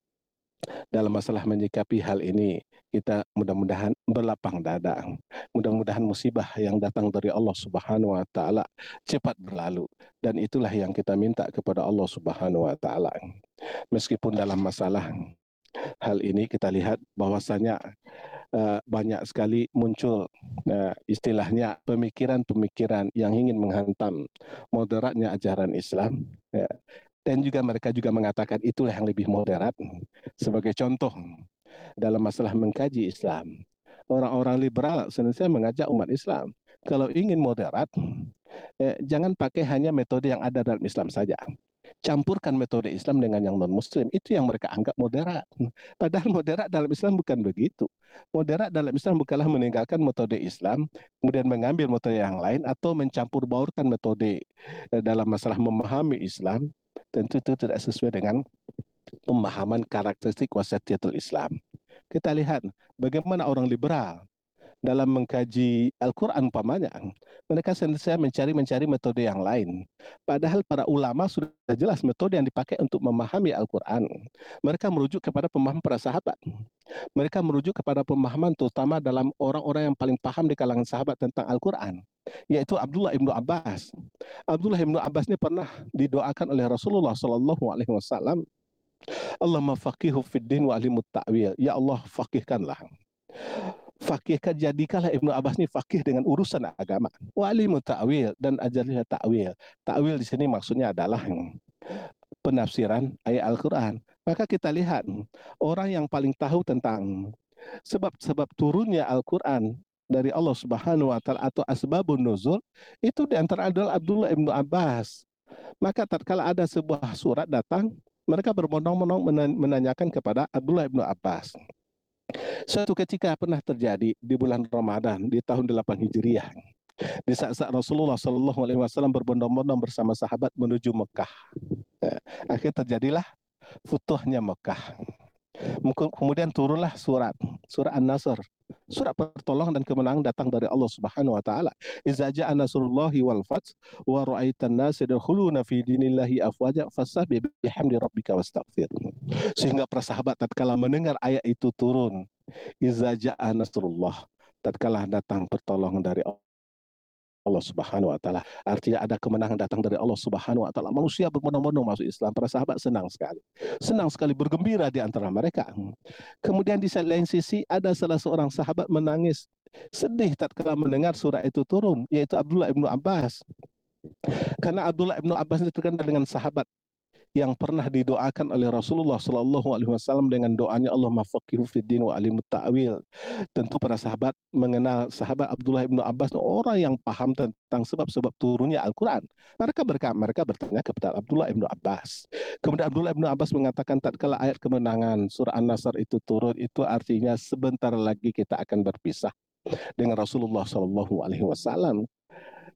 dalam masalah menyikapi hal ini kita mudah-mudahan berlapang dada. Mudah-mudahan musibah yang datang dari Allah Subhanahu wa taala cepat berlalu dan itulah yang kita minta kepada Allah Subhanahu wa taala. Meskipun dalam masalah hal ini kita lihat bahwasanya uh, banyak sekali muncul uh, istilahnya pemikiran-pemikiran yang ingin menghantam moderatnya ajaran Islam ya. dan juga mereka juga mengatakan itulah yang lebih moderat sebagai contoh dalam masalah mengkaji Islam orang-orang liberal sebenarnya mengajak umat Islam kalau ingin moderat eh, jangan pakai hanya metode yang ada dalam Islam saja campurkan metode Islam dengan yang non-Muslim. Itu yang mereka anggap moderat. Padahal moderat dalam Islam bukan begitu. Moderat dalam Islam bukanlah meninggalkan metode Islam, kemudian mengambil metode yang lain, atau mencampur baurkan metode eh, dalam masalah memahami Islam. Tentu itu tidak sesuai dengan pemahaman karakteristik wasatiyatul Islam. Kita lihat bagaimana orang liberal dalam mengkaji Al-Quran umpamanya, mereka senantiasa mencari-mencari metode yang lain. Padahal para ulama sudah jelas metode yang dipakai untuk memahami Al-Quran. Mereka merujuk kepada pemahaman para sahabat. Mereka merujuk kepada pemahaman terutama dalam orang-orang yang paling paham di kalangan sahabat tentang Al-Quran. Yaitu Abdullah ibnu Abbas. Abdullah ibnu Abbas ini pernah didoakan oleh Rasulullah Sallallahu Alaihi Wasallam. Allah mafaqihu fid wa alimut ta'wil. Ya Allah, fakihkanlah fakihkan jadikanlah Ibnu Abbas ini fakih dengan urusan agama. Walimu ta'wil dan ajarnya ta'wil. Ta'wil di sini maksudnya adalah penafsiran ayat Al-Qur'an. Maka kita lihat orang yang paling tahu tentang sebab-sebab turunnya Al-Qur'an dari Allah Subhanahu wa taala atau asbabun nuzul itu di antara adalah Abdullah Ibnu Abbas. Maka tatkala ada sebuah surat datang, mereka berbondong-bondong menanyakan kepada Abdullah Ibnu Abbas. Suatu ketika pernah terjadi di bulan Ramadan di tahun 8 Hijriah. Di saat-saat Rasulullah Shallallahu Alaihi Wasallam berbondong-bondong bersama sahabat menuju Mekah. Eh, akhirnya terjadilah futuhnya Mekah. Kemudian turunlah surat, surat An-Nasr. Surat pertolongan dan kemenangan datang dari Allah Subhanahu wa taala. Iza ja'a nasrullahi wal fath wa ra'aitan nas yadkhuluna fi dinillahi afwaja fasabbih bihamdi rabbika wastaghfir. Sehingga para sahabat tatkala mendengar ayat itu turun, iza ja'a nasrullah, tatkala datang pertolongan dari Allah Allah Subhanahu wa taala. Artinya ada kemenangan datang dari Allah Subhanahu wa taala. Manusia berbondong-bondong masuk Islam. Para sahabat senang sekali. Senang sekali bergembira di antara mereka. Kemudian di lain sisi ada salah seorang sahabat menangis sedih tatkala mendengar surah itu turun, yaitu Abdullah ibnu Abbas. Karena Abdullah ibnu Abbas itu terkenal dengan sahabat yang pernah didoakan oleh Rasulullah Shallallahu Alaihi Wasallam dengan doanya Allah mafaqihu fiddin wa alimut ta'wil. Tentu para sahabat mengenal sahabat Abdullah ibnu Abbas orang yang paham tentang sebab-sebab turunnya Al-Quran. Mereka mereka mereka bertanya kepada Abdullah ibnu Abbas. Kemudian Abdullah ibnu Abbas mengatakan tatkala ayat kemenangan surah An-Nasr itu turun itu artinya sebentar lagi kita akan berpisah dengan Rasulullah Shallallahu Alaihi Wasallam.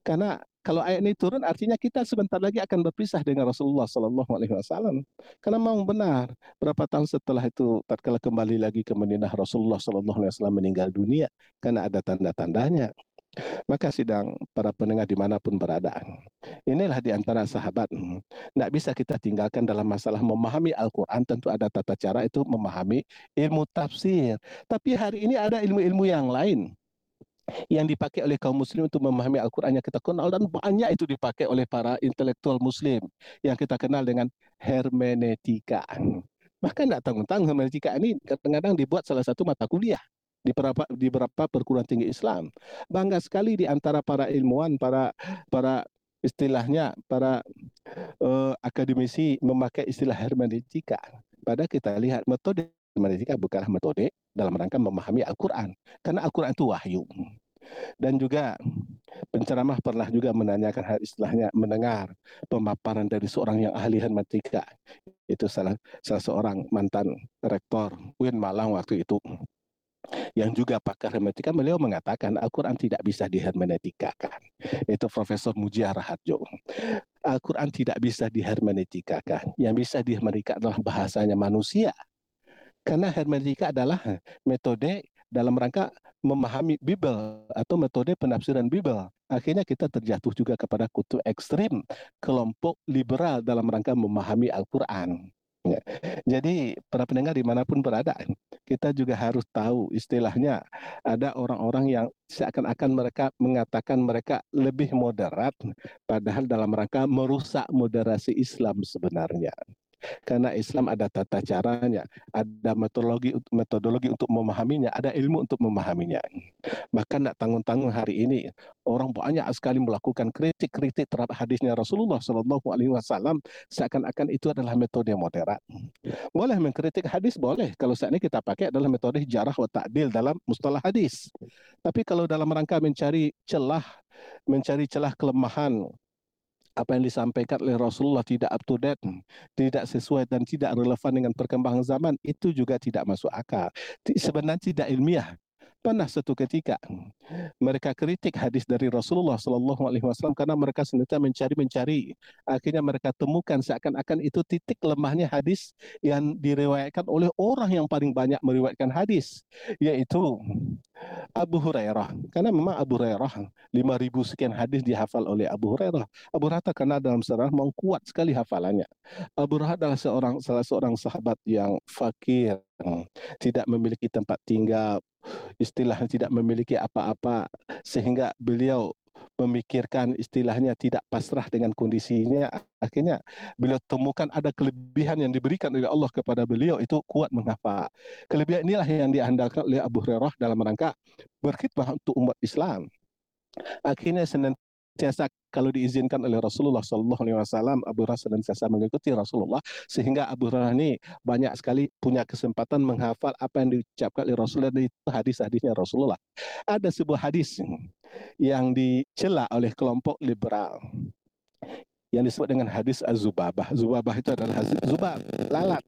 Karena kalau ayat ini turun artinya kita sebentar lagi akan berpisah dengan Rasulullah Sallallahu Alaihi Wasallam. Karena memang benar berapa tahun setelah itu tatkala kembali lagi ke Madinah Rasulullah Sallallahu Alaihi Wasallam meninggal dunia karena ada tanda-tandanya. Maka sidang para pendengar di mana pun berada. Inilah di antara sahabat. Tidak bisa kita tinggalkan dalam masalah memahami Al-Quran. Tentu ada tata cara itu memahami ilmu tafsir. Tapi hari ini ada ilmu-ilmu yang lain yang dipakai oleh kaum muslim untuk memahami Al-Quran yang kita kenal dan banyak itu dipakai oleh para intelektual muslim yang kita kenal dengan hermeneutika. Bahkan tidak tanggung-tanggung hermeneutika ini kadang-kadang dibuat salah satu mata kuliah di beberapa di beberapa perguruan tinggi Islam. Bangga sekali di antara para ilmuwan, para para istilahnya para uh, akademisi memakai istilah hermeneutika. Pada kita lihat metode hermeneutika bukanlah metode dalam rangka memahami Al-Quran. Karena Al-Quran itu wahyu. Dan juga penceramah pernah juga menanyakan hal istilahnya mendengar pemaparan dari seorang yang ahli hermetika. Itu salah, salah seorang mantan rektor UIN Malang waktu itu yang juga pakar hermetika, beliau mengatakan Al-Quran tidak bisa dihermenetikakan. Itu Profesor Mujia Rahatjo. Al-Quran tidak bisa dihermenetikakan. Yang bisa dihermenetikakan adalah bahasanya manusia. Karena hermeneutika adalah metode dalam rangka memahami Bible atau metode penafsiran Bible. Akhirnya kita terjatuh juga kepada kutub ekstrim kelompok liberal dalam rangka memahami Al-Quran. Ya. Jadi para pendengar di mana pun berada, kita juga harus tahu istilahnya ada orang-orang yang seakan-akan mereka mengatakan mereka lebih moderat, padahal dalam rangka merusak moderasi Islam sebenarnya. Karena Islam ada tata caranya, ada metodologi metodologi untuk memahaminya, ada ilmu untuk memahaminya. Maka tidak tanggung-tanggung hari ini orang banyak sekali melakukan kritik-kritik terhadap hadisnya Rasulullah Shallallahu Alaihi Wasallam seakan-akan itu adalah metode moderat. Boleh mengkritik hadis boleh kalau saat ini kita pakai adalah metode jarah wa ta'dil dalam mustalah hadis. Tapi kalau dalam rangka mencari celah, mencari celah kelemahan apa yang disampaikan oleh Rasulullah tidak up to date, tidak sesuai dan tidak relevan dengan perkembangan zaman, itu juga tidak masuk akal. Sebenarnya tidak ilmiah. Pernah satu ketika mereka kritik hadis dari Rasulullah Sallallahu Alaihi Wasallam karena mereka senantiasa mencari-mencari. Akhirnya mereka temukan seakan-akan itu titik lemahnya hadis yang diriwayatkan oleh orang yang paling banyak meriwayatkan hadis, yaitu Abu Hurairah. Karena memang Abu Hurairah 5000 sekian hadis dihafal oleh Abu Hurairah. Abu Hurairah karena dalam sejarah memang kuat sekali hafalannya. Abu Hurairah adalah seorang salah seorang sahabat yang fakir, tidak memiliki tempat tinggal, istilahnya tidak memiliki apa-apa sehingga beliau memikirkan istilahnya tidak pasrah dengan kondisinya akhirnya beliau temukan ada kelebihan yang diberikan oleh Allah kepada beliau itu kuat menghafal kelebihan inilah yang diandalkan oleh Abu Hurairah dalam rangka berkhidmah untuk umat Islam. Akhirnya senantiasa kalau diizinkan oleh Rasulullah Sallallahu Alaihi Wasallam Abu Hurairah senantiasa mengikuti Rasulullah sehingga Abu Hurairah ini banyak sekali punya kesempatan menghafal apa yang diucapkan oleh Rasulullah dari hadis-hadisnya Rasulullah. Ada sebuah hadis yang dicela oleh kelompok liberal yang disebut dengan hadis Az-Zubabah. Zubabah itu adalah hadis Zubab, lalat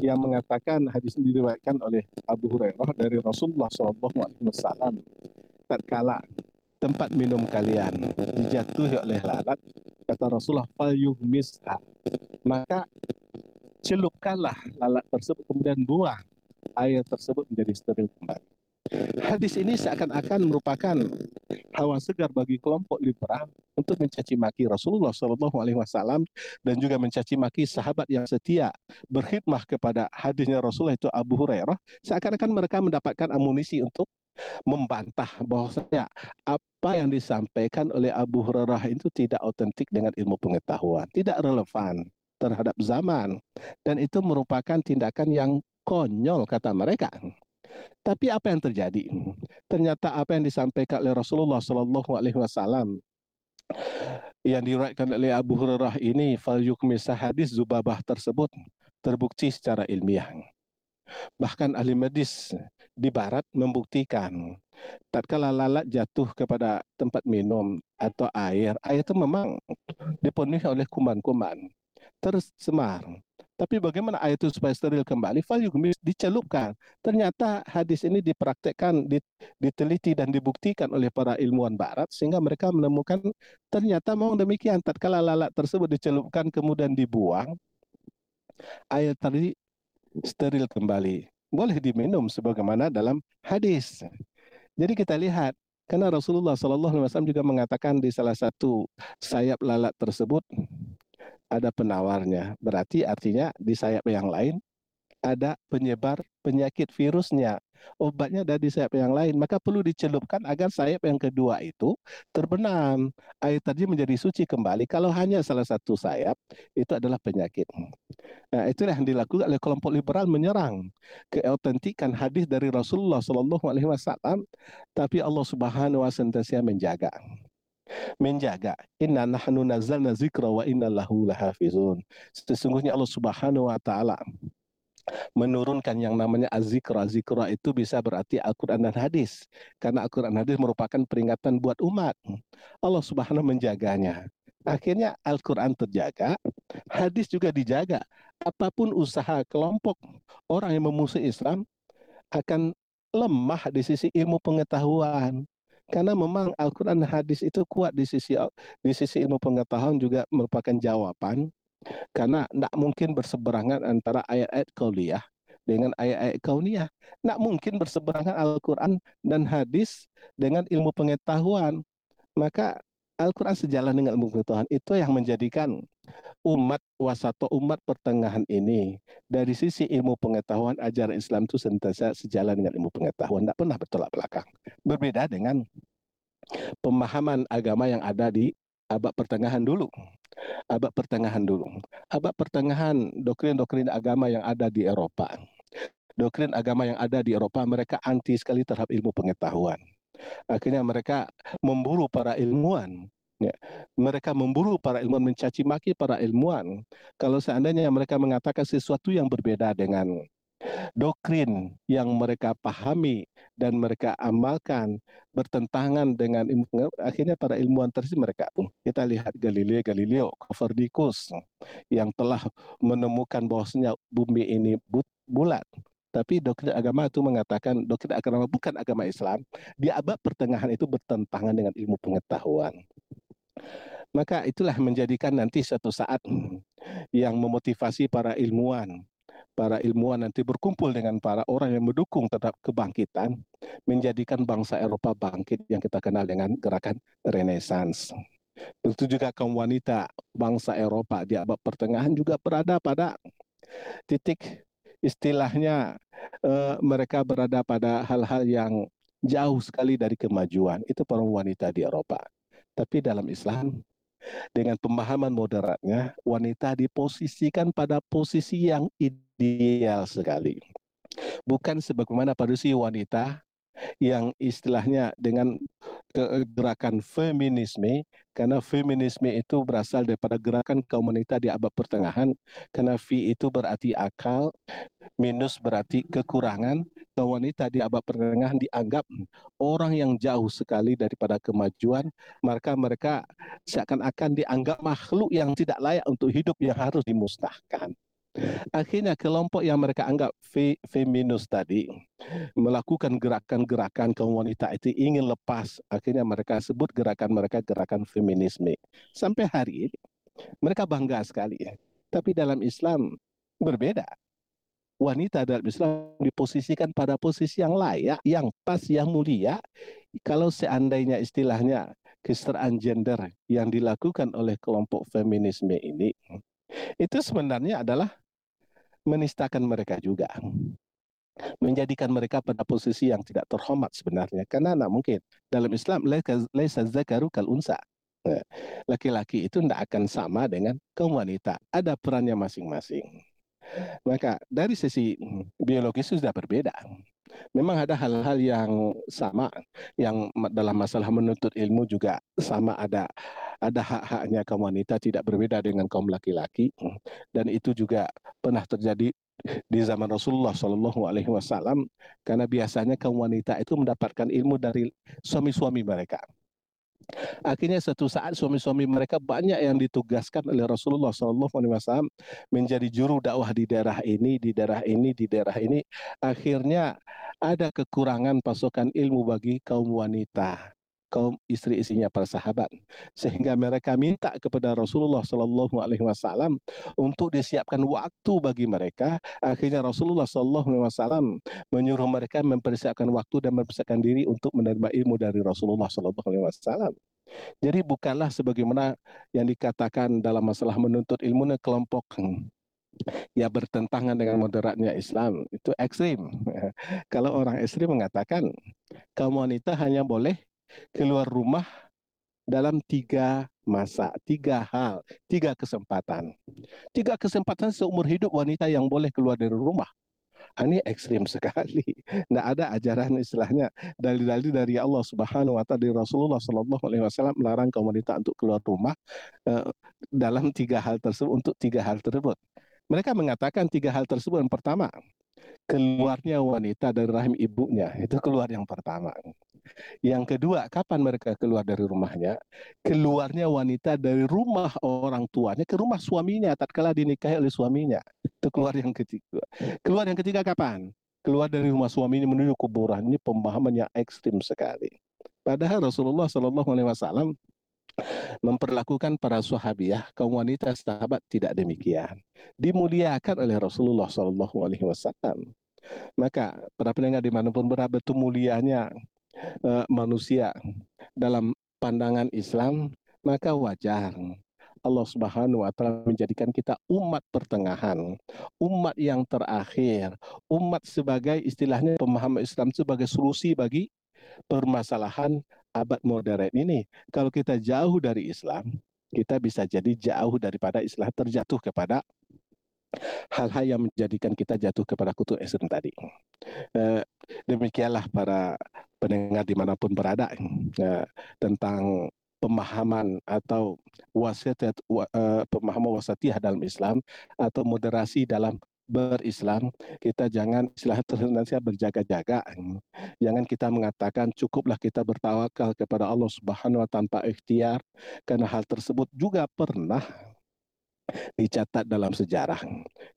yang mengatakan hadis ini diriwayatkan oleh Abu Hurairah dari Rasulullah Wasallam tatkala tempat minum kalian. Dijatuhi oleh lalat kata Rasulullah falyuhmisha maka celupkanlah lalat tersebut kemudian buang air tersebut menjadi steril kembali hadis ini seakan-akan merupakan hawa segar bagi kelompok liberal untuk mencaci maki Rasulullah Shallallahu Alaihi Wasallam dan juga mencaci maki sahabat yang setia berkhidmah kepada hadisnya Rasulullah itu Abu Hurairah seakan-akan mereka mendapatkan amunisi untuk membantah bahwasanya apa yang disampaikan oleh Abu Hurairah itu tidak otentik dengan ilmu pengetahuan, tidak relevan terhadap zaman dan itu merupakan tindakan yang konyol kata mereka. Tapi apa yang terjadi? Ternyata apa yang disampaikan oleh Rasulullah Shallallahu Alaihi Wasallam yang diriwayatkan oleh Abu Hurairah ini fal hadis Zubabah tersebut terbukti secara ilmiah. Bahkan ahli medis di barat membuktikan tatkala lalat jatuh kepada tempat minum atau air, air itu memang dipenuhi oleh kuman-kuman tercemar. Tapi bagaimana air itu supaya steril kembali? Falyugmis dicelupkan. Ternyata hadis ini dipraktekkan, diteliti dan dibuktikan oleh para ilmuwan barat sehingga mereka menemukan ternyata memang demikian. Tatkala lalat tersebut dicelupkan kemudian dibuang, air tadi steril kembali. Boleh diminum sebagaimana dalam hadis. Jadi kita lihat karena Rasulullah Wasallam juga mengatakan di salah satu sayap lalat tersebut ada penawarnya. Berarti artinya di sayap yang lain ada penyebar penyakit virusnya. Obatnya ada di sayap yang lain, maka perlu dicelupkan agar sayap yang kedua itu terbenam. Air tadi menjadi suci kembali. Kalau hanya salah satu sayap, itu adalah penyakit. Nah, itulah yang dilakukan oleh kelompok liberal menyerang keautentikan hadis dari Rasulullah Shallallahu Alaihi Wasallam, tapi Allah Subhanahu Wa Taala menjaga menjaga inna nahnu nazzalna zikra wa inna lahu lahafizun sesungguhnya Allah Subhanahu wa taala menurunkan yang namanya azikra. Zikra itu bisa berarti Al-Quran dan hadis. Karena Al-Quran hadis merupakan peringatan buat umat. Allah subhanahu menjaganya. Akhirnya Al-Quran terjaga, hadis juga dijaga. Apa pun usaha kelompok orang yang memusuhi Islam akan lemah di sisi ilmu pengetahuan. Karena memang Al-Quran hadis itu kuat di sisi di sisi ilmu pengetahuan juga merupakan jawaban karena tidak mungkin berseberangan antara ayat-ayat kauliyah dengan ayat-ayat kauniyah. Tidak mungkin berseberangan Al-Quran dan hadis dengan ilmu pengetahuan. Maka Al-Quran sejalan dengan ilmu pengetahuan. Itu yang menjadikan umat wasato umat pertengahan ini dari sisi ilmu pengetahuan ajaran Islam itu sentiasa sejalan dengan ilmu pengetahuan tidak pernah bertolak belakang berbeda dengan pemahaman agama yang ada di abad pertengahan dulu. Abad pertengahan dulu. Abad pertengahan doktrin-doktrin agama yang ada di Eropa. Doktrin agama yang ada di Eropa mereka anti sekali terhadap ilmu pengetahuan. Akhirnya mereka memburu para ilmuwan Ya. Mereka memburu para ilmuwan, mencaci maki para ilmuwan. Kalau seandainya mereka mengatakan sesuatu yang berbeda dengan doktrin yang mereka pahami dan mereka amalkan bertentangan dengan ilmu akhirnya para ilmuwan tersebut mereka kita lihat Galileo Galileo Copernicus yang telah menemukan bahwasanya bumi ini bulat tapi doktrin agama itu mengatakan doktrin agama bukan agama Islam di abad pertengahan itu bertentangan dengan ilmu pengetahuan maka itulah menjadikan nanti suatu saat yang memotivasi para ilmuwan para ilmuwan nanti berkumpul dengan para orang yang mendukung tetap kebangkitan menjadikan bangsa Eropa bangkit yang kita kenal dengan gerakan Renaissance. Tentu juga kaum wanita bangsa Eropa di abad pertengahan juga berada pada titik istilahnya uh, mereka berada pada hal-hal yang jauh sekali dari kemajuan. Itu para wanita di Eropa. Tapi dalam Islam dengan pemahaman moderatnya, wanita diposisikan pada posisi yang ideal sekali. Bukan sebagaimana posisi wanita yang istilahnya dengan gerakan feminisme karena feminisme itu berasal daripada gerakan kaum wanita di abad pertengahan karena fi itu berarti akal minus berarti kekurangan kaum wanita di abad pertengahan dianggap orang yang jauh sekali daripada kemajuan maka mereka seakan-akan dianggap makhluk yang tidak layak untuk hidup yang harus dimusnahkan Akhirnya kelompok yang mereka anggap fe, feminus tadi melakukan gerakan-gerakan kaum wanita itu ingin lepas. Akhirnya mereka sebut gerakan mereka gerakan feminisme. Sampai hari ini mereka bangga sekali. Ya. Tapi dalam Islam berbeda. Wanita dalam Islam diposisikan pada posisi yang layak, yang pas, yang mulia. Kalau seandainya istilahnya kesetaraan gender yang dilakukan oleh kelompok feminisme ini, itu sebenarnya adalah menistakan mereka juga. Menjadikan mereka pada posisi yang tidak terhormat sebenarnya. Karena anak mungkin. Dalam Islam laisa zakaru kal unsa. Eh, laki-laki itu tidak akan sama dengan kaum wanita. Ada perannya masing-masing maka dari sisi biologis sudah berbeda. Memang ada hal-hal yang sama yang dalam masalah menuntut ilmu juga sama. Ada ada hak-haknya kaum wanita tidak berbeda dengan kaum laki-laki. Dan itu juga pernah terjadi di zaman Rasulullah Shallallahu Alaihi Wasallam. Karena biasanya kaum wanita itu mendapatkan ilmu dari suami-suami mereka. Akhirnya satu saat suami-suami mereka banyak yang ditugaskan oleh Rasulullah Shallallahu Alaihi Wasallam menjadi juru dakwah di daerah ini, di daerah ini, di daerah ini. Akhirnya ada kekurangan pasokan ilmu bagi kaum wanita kaum istri-istrinya para sahabat. Sehingga mereka minta kepada Rasulullah Shallallahu Alaihi Wasallam untuk disiapkan waktu bagi mereka. Akhirnya Rasulullah Shallallahu Alaihi Wasallam menyuruh mereka mempersiapkan waktu dan mempersiapkan diri untuk menerima ilmu dari Rasulullah Shallallahu Alaihi Wasallam. Jadi bukanlah sebagaimana yang dikatakan dalam masalah menuntut ilmu kelompok ya bertentangan dengan moderatnya Islam itu ekstrim. Kalau orang ekstrim mengatakan kaum wanita hanya boleh keluar rumah dalam tiga masa, tiga hal, tiga kesempatan. Tiga kesempatan seumur hidup wanita yang boleh keluar dari rumah. Ah, ini ekstrim sekali. Tidak ada ajaran istilahnya dalil-dalil dari Allah Subhanahu Wa Taala Rasulullah Shallallahu Alaihi Wasallam melarang kaum wanita untuk keluar rumah uh, dalam tiga hal tersebut untuk tiga hal tersebut. Mereka mengatakan tiga hal tersebut. Yang pertama, keluarnya wanita dari rahim ibunya itu keluar yang pertama. Yang kedua, kapan mereka keluar dari rumahnya? Keluarnya wanita dari rumah orang tuanya ke rumah suaminya tatkala dinikahi oleh suaminya. Itu keluar yang ketiga. Keluar yang ketiga kapan? Keluar dari rumah suaminya menuju kuburan. Ini pemahaman yang ekstrim sekali. Padahal Rasulullah Shallallahu Alaihi Wasallam memperlakukan para sahabiah kaum wanita sahabat tidak demikian. Dimuliakan oleh Rasulullah Shallallahu Alaihi Wasallam. Maka para pendengar di mana pun berada itu mulianya uh, manusia dalam pandangan Islam, maka wajar Allah Subhanahu wa taala menjadikan kita umat pertengahan, umat yang terakhir, umat sebagai istilahnya pemahaman Islam sebagai solusi bagi permasalahan abad modern ini kalau kita jauh dari Islam, kita bisa jadi jauh daripada Islam terjatuh kepada hal-hal yang menjadikan kita jatuh kepada kutu ekstrim tadi. Uh, demikianlah para pendengar di mana pun berada uh, tentang pemahaman atau wasiat uh, pemahaman wasatiyah dalam Islam atau moderasi dalam berislam kita jangan istilah senantiasa berjaga-jaga. Jangan kita mengatakan cukuplah kita bertawakal kepada Allah Subhanahu wa tanpa ikhtiar karena hal tersebut juga pernah dicatat dalam sejarah.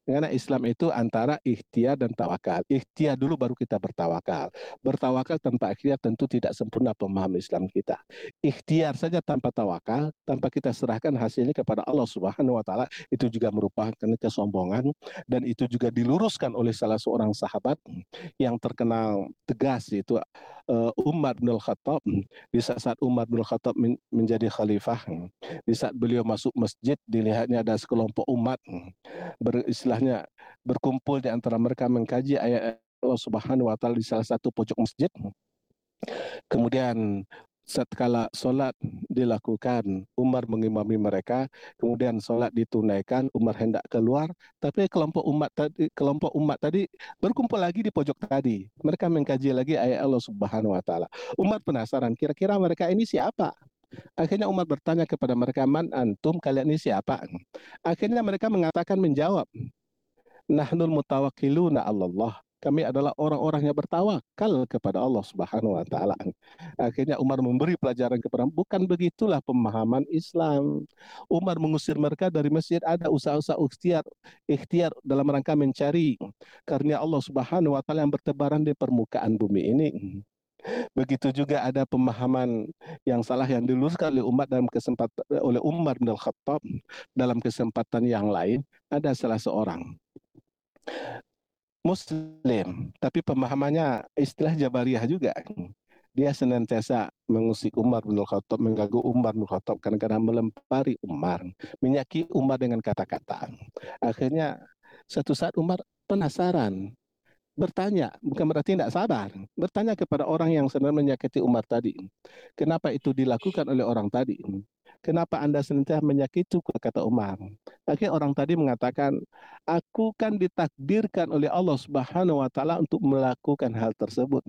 Karena Islam itu antara ikhtiar dan tawakal. Ikhtiar dulu baru kita bertawakal. Bertawakal tanpa ikhtiar tentu tidak sempurna pemahaman Islam kita. Ikhtiar saja tanpa tawakal, tanpa kita serahkan hasilnya kepada Allah Subhanahu wa taala, itu juga merupakan kesombongan dan itu juga diluruskan oleh salah seorang sahabat yang terkenal tegas yaitu uh, Umar bin Khattab di saat Umar bin Khattab men menjadi khalifah di saat beliau masuk masjid dilihatnya ada sekelompok umat beristilahnya berkumpul di antara mereka mengkaji ayat Allah Subhanahu wa taala di salah satu pojok masjid kemudian setelah solat dilakukan, Umar mengimami mereka, kemudian solat ditunaikan, Umar hendak keluar, tapi kelompok umat tadi, kelompok umat tadi berkumpul lagi di pojok tadi. Mereka mengkaji lagi ayat Allah Subhanahu Wa Taala. Umar penasaran, kira-kira mereka ini siapa? Akhirnya Umar bertanya kepada mereka, man antum kalian ini siapa? Akhirnya mereka mengatakan menjawab, Nahnul mutawakiluna Allah kami adalah orang-orang yang bertawakal kepada Allah Subhanahu wa taala. Akhirnya Umar memberi pelajaran kepada bukan begitulah pemahaman Islam. Umar mengusir mereka dari masjid ada usaha-usaha ikhtiar ikhtiar dalam rangka mencari karena Allah Subhanahu wa taala yang bertebaran di permukaan bumi ini. Begitu juga ada pemahaman yang salah yang diluruskan oleh umat dalam kesempatan oleh Umar bin Khattab dalam kesempatan yang lain ada salah seorang Muslim, tapi pemahamannya istilah Jabariyah juga. Dia senantiasa mengusik Umar bin Khattab, mengganggu Umar bin Khattab kadang-kadang melempari Umar, menyaki Umar dengan kata-kata. Akhirnya satu saat Umar penasaran, bertanya, bukan berarti tidak sabar, bertanya kepada orang yang sedang menyakiti Umar tadi. Kenapa itu dilakukan oleh orang tadi? Kenapa Anda senantiasa menyakitiku? Kata Umar. Akhirnya orang tadi mengatakan, aku kan ditakdirkan oleh Allah Subhanahu wa taala untuk melakukan hal tersebut.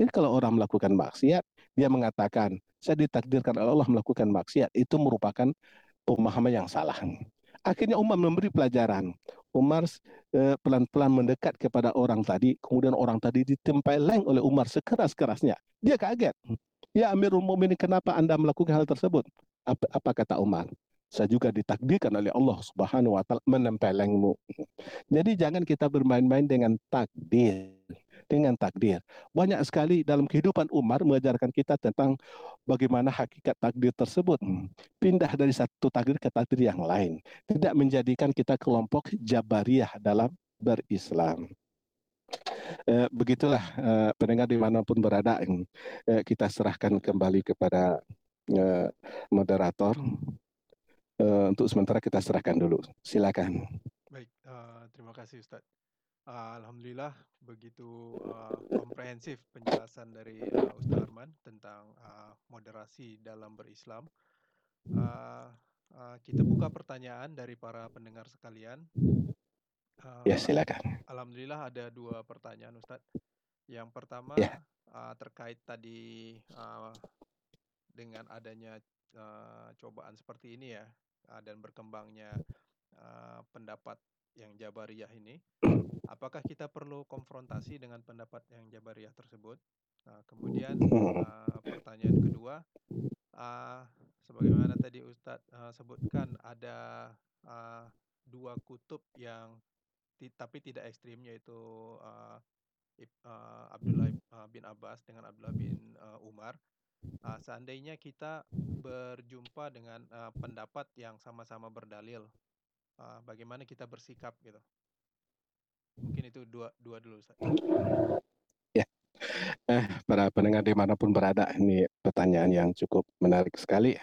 Jadi kalau orang melakukan maksiat, dia mengatakan, saya ditakdirkan oleh Allah melakukan maksiat. Itu merupakan pemahaman yang salah. Akhirnya Umar memberi pelajaran. Umar eh, pelan-pelan mendekat kepada orang tadi, kemudian orang tadi ditempeleng oleh Umar sekeras-kerasnya. Dia kaget. Ya Amirul Mukminin, kenapa Anda melakukan hal tersebut? Apa, apa kata Umar? Saya juga ditakdirkan oleh Allah Subhanahu wa taala menempelengmu. Jadi jangan kita bermain-main dengan takdir. Dengan takdir. Banyak sekali dalam kehidupan Umar mengajarkan kita tentang bagaimana hakikat takdir tersebut. Pindah dari satu takdir ke takdir yang lain. Tidak menjadikan kita kelompok Jabariyah dalam berislam. Eh, begitulah eh, pendengar di mana pun berada, eh, kita serahkan kembali kepada uh, moderator. Uh, untuk sementara kita serahkan dulu. Silakan. Baik, uh, terima kasih Ustadz. Uh, Alhamdulillah begitu uh, komprehensif penjelasan dari uh, Ustadz Arman tentang uh, moderasi dalam berislam. Uh, uh, kita buka pertanyaan dari para pendengar sekalian. Uh, ya silakan. Alhamdulillah ada dua pertanyaan Ustadz. Yang pertama ya. uh, terkait tadi uh, dengan adanya uh, cobaan seperti ini ya uh, dan berkembangnya uh, pendapat yang Jabariyah ini, apakah kita perlu konfrontasi dengan pendapat yang Jabariyah tersebut? Nah, kemudian uh, pertanyaan kedua, uh, sebagaimana tadi Ustadz uh, sebutkan ada uh, dua kutub yang tapi tidak ekstrim yaitu uh, uh, Abdullah bin Abbas dengan Abdullah bin uh, Umar uh, seandainya kita berjumpa dengan uh, pendapat yang sama-sama berdalil, uh, bagaimana kita bersikap gitu? Mungkin itu dua dua dulu Ustaz. Ya, eh, para pendengar di mana pun berada, ini pertanyaan yang cukup menarik sekali.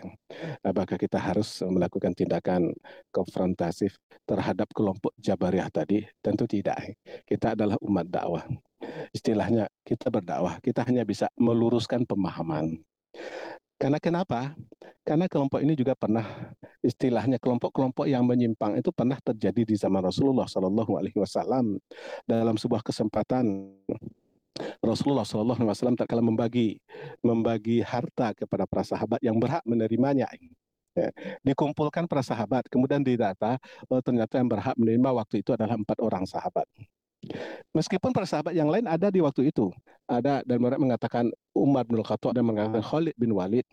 Apakah kita harus melakukan tindakan konfrontasif terhadap kelompok Jabariyah tadi? Tentu tidak. Kita adalah umat dakwah. Istilahnya kita berdakwah, kita hanya bisa meluruskan pemahaman Karena kenapa? Karena kelompok ini juga pernah istilahnya kelompok-kelompok yang menyimpang itu pernah terjadi di zaman Rasulullah Shallallahu Alaihi Wasallam dalam sebuah kesempatan Rasulullah Shallallahu Alaihi Wasallam tak kala membagi membagi harta kepada para sahabat yang berhak menerimanya. Ya, dikumpulkan para sahabat, kemudian didata, oh, ternyata yang berhak menerima waktu itu adalah empat orang sahabat. Meskipun para sahabat yang lain ada di waktu itu, ada dan mereka mengatakan Umar bin Khattab dan mengatakan Khalid bin Walid.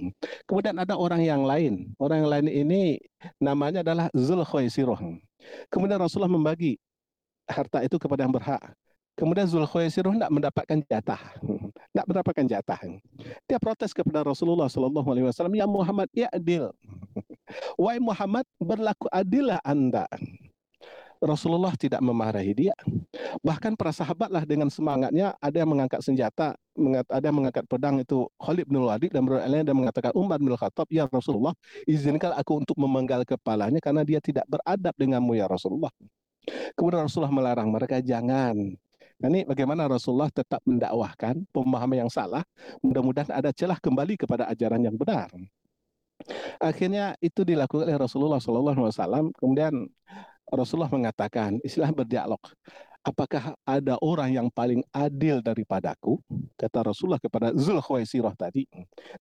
Kemudian ada orang yang lain. Orang yang lain ini namanya adalah Zulkhuaisirah. Kemudian Rasulullah membagi harta itu kepada yang berhak. Kemudian Zulkhuaisirah tidak mendapatkan jatah. Tidak mendapatkan jatah. Dia protes kepada Rasulullah Shallallahu Alaihi Wasallam, ya Muhammad, ya adil. Wahai Muhammad, berlaku adillah anda. Rasulullah tidak memarahi dia. Bahkan para sahabatlah dengan semangatnya ada yang mengangkat senjata, ada yang mengangkat pedang itu Khalid bin Walid dan lain dan mengatakan Umar bin Khattab, "Ya Rasulullah, izinkan aku untuk memenggal kepalanya karena dia tidak beradab denganmu ya Rasulullah." Kemudian Rasulullah melarang mereka jangan Nah, ini bagaimana Rasulullah tetap mendakwahkan pemahaman yang salah. Mudah-mudahan ada celah kembali kepada ajaran yang benar. Akhirnya itu dilakukan oleh Rasulullah SAW. Kemudian Rasulullah mengatakan, istilah berdialog. Apakah ada orang yang paling adil daripadaku? Kata Rasulullah kepada Zulkhuwaisirah tadi.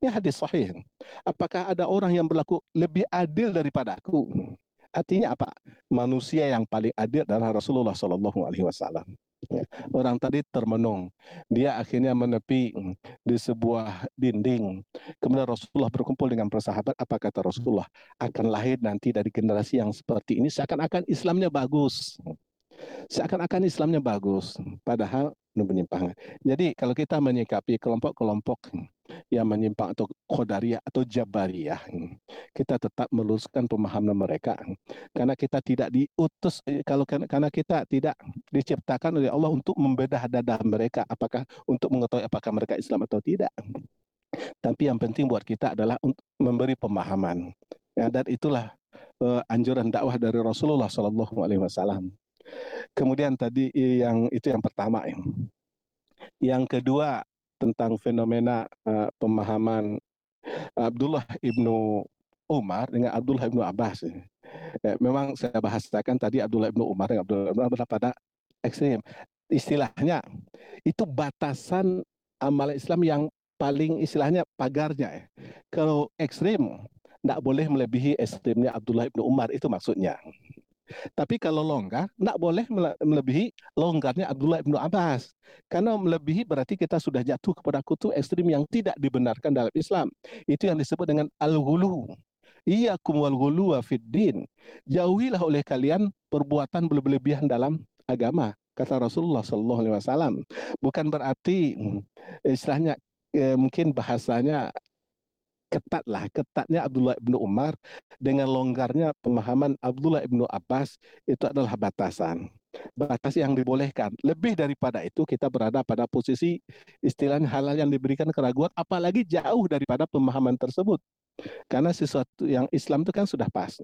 Ini hadis sahih. Apakah ada orang yang berlaku lebih adil daripadaku? Artinya apa? Manusia yang paling adil adalah Rasulullah Shallallahu Alaihi Wasallam. Orang tadi termenung. Dia akhirnya menepi di sebuah dinding. Kemudian Rasulullah berkumpul dengan persahabat. Apa kata Rasulullah? Akan lahir nanti dari generasi yang seperti ini. Seakan-akan Islamnya bagus. Seakan-akan Islamnya bagus. Padahal penyimpangan. Jadi kalau kita menyikapi kelompok-kelompok yang menyimpang atau khodariyah atau jabariyah, kita tetap meluruskan pemahaman mereka. Karena kita tidak diutus eh, kalau karena kita tidak diciptakan oleh Allah untuk membedah dada mereka apakah untuk mengetahui apakah mereka Islam atau tidak. Tapi yang penting buat kita adalah untuk memberi pemahaman. Ya, dan itulah uh, anjuran dakwah dari Rasulullah Shallallahu Alaihi Wasallam. Kemudian tadi yang itu yang pertama. Yang kedua tentang fenomena uh, pemahaman Abdullah ibnu Umar dengan Abdullah ibnu Abbas. Ya, memang saya bahasakan tadi Abdullah ibnu Umar dengan Abdullah ibnu Abbas pada ekstrim. Istilahnya itu batasan amal Islam yang paling istilahnya pagarnya. Ya. Kalau ekstrim, tidak boleh melebihi ekstrimnya Abdullah ibnu Umar itu maksudnya. Tapi kalau longgar, tidak boleh melebihi longgarnya Abdullah ibnu Abbas. Karena melebihi berarti kita sudah jatuh kepada kutu ekstrim yang tidak dibenarkan dalam Islam. Itu yang disebut dengan al-ghulu. Iyakum wal ghulu wa fiddin. Jauhilah oleh kalian perbuatan berlebihan dalam agama kata Rasulullah Shallallahu Alaihi Wasallam. Bukan berarti istilahnya eh, mungkin bahasanya ketatlah ketatnya Abdullah ibnu Umar dengan longgarnya pemahaman Abdullah ibnu Abbas itu adalah batasan batas yang dibolehkan. Lebih daripada itu kita berada pada posisi istilahnya halal yang diberikan keraguan apalagi jauh daripada pemahaman tersebut. Karena sesuatu yang Islam itu kan sudah pas.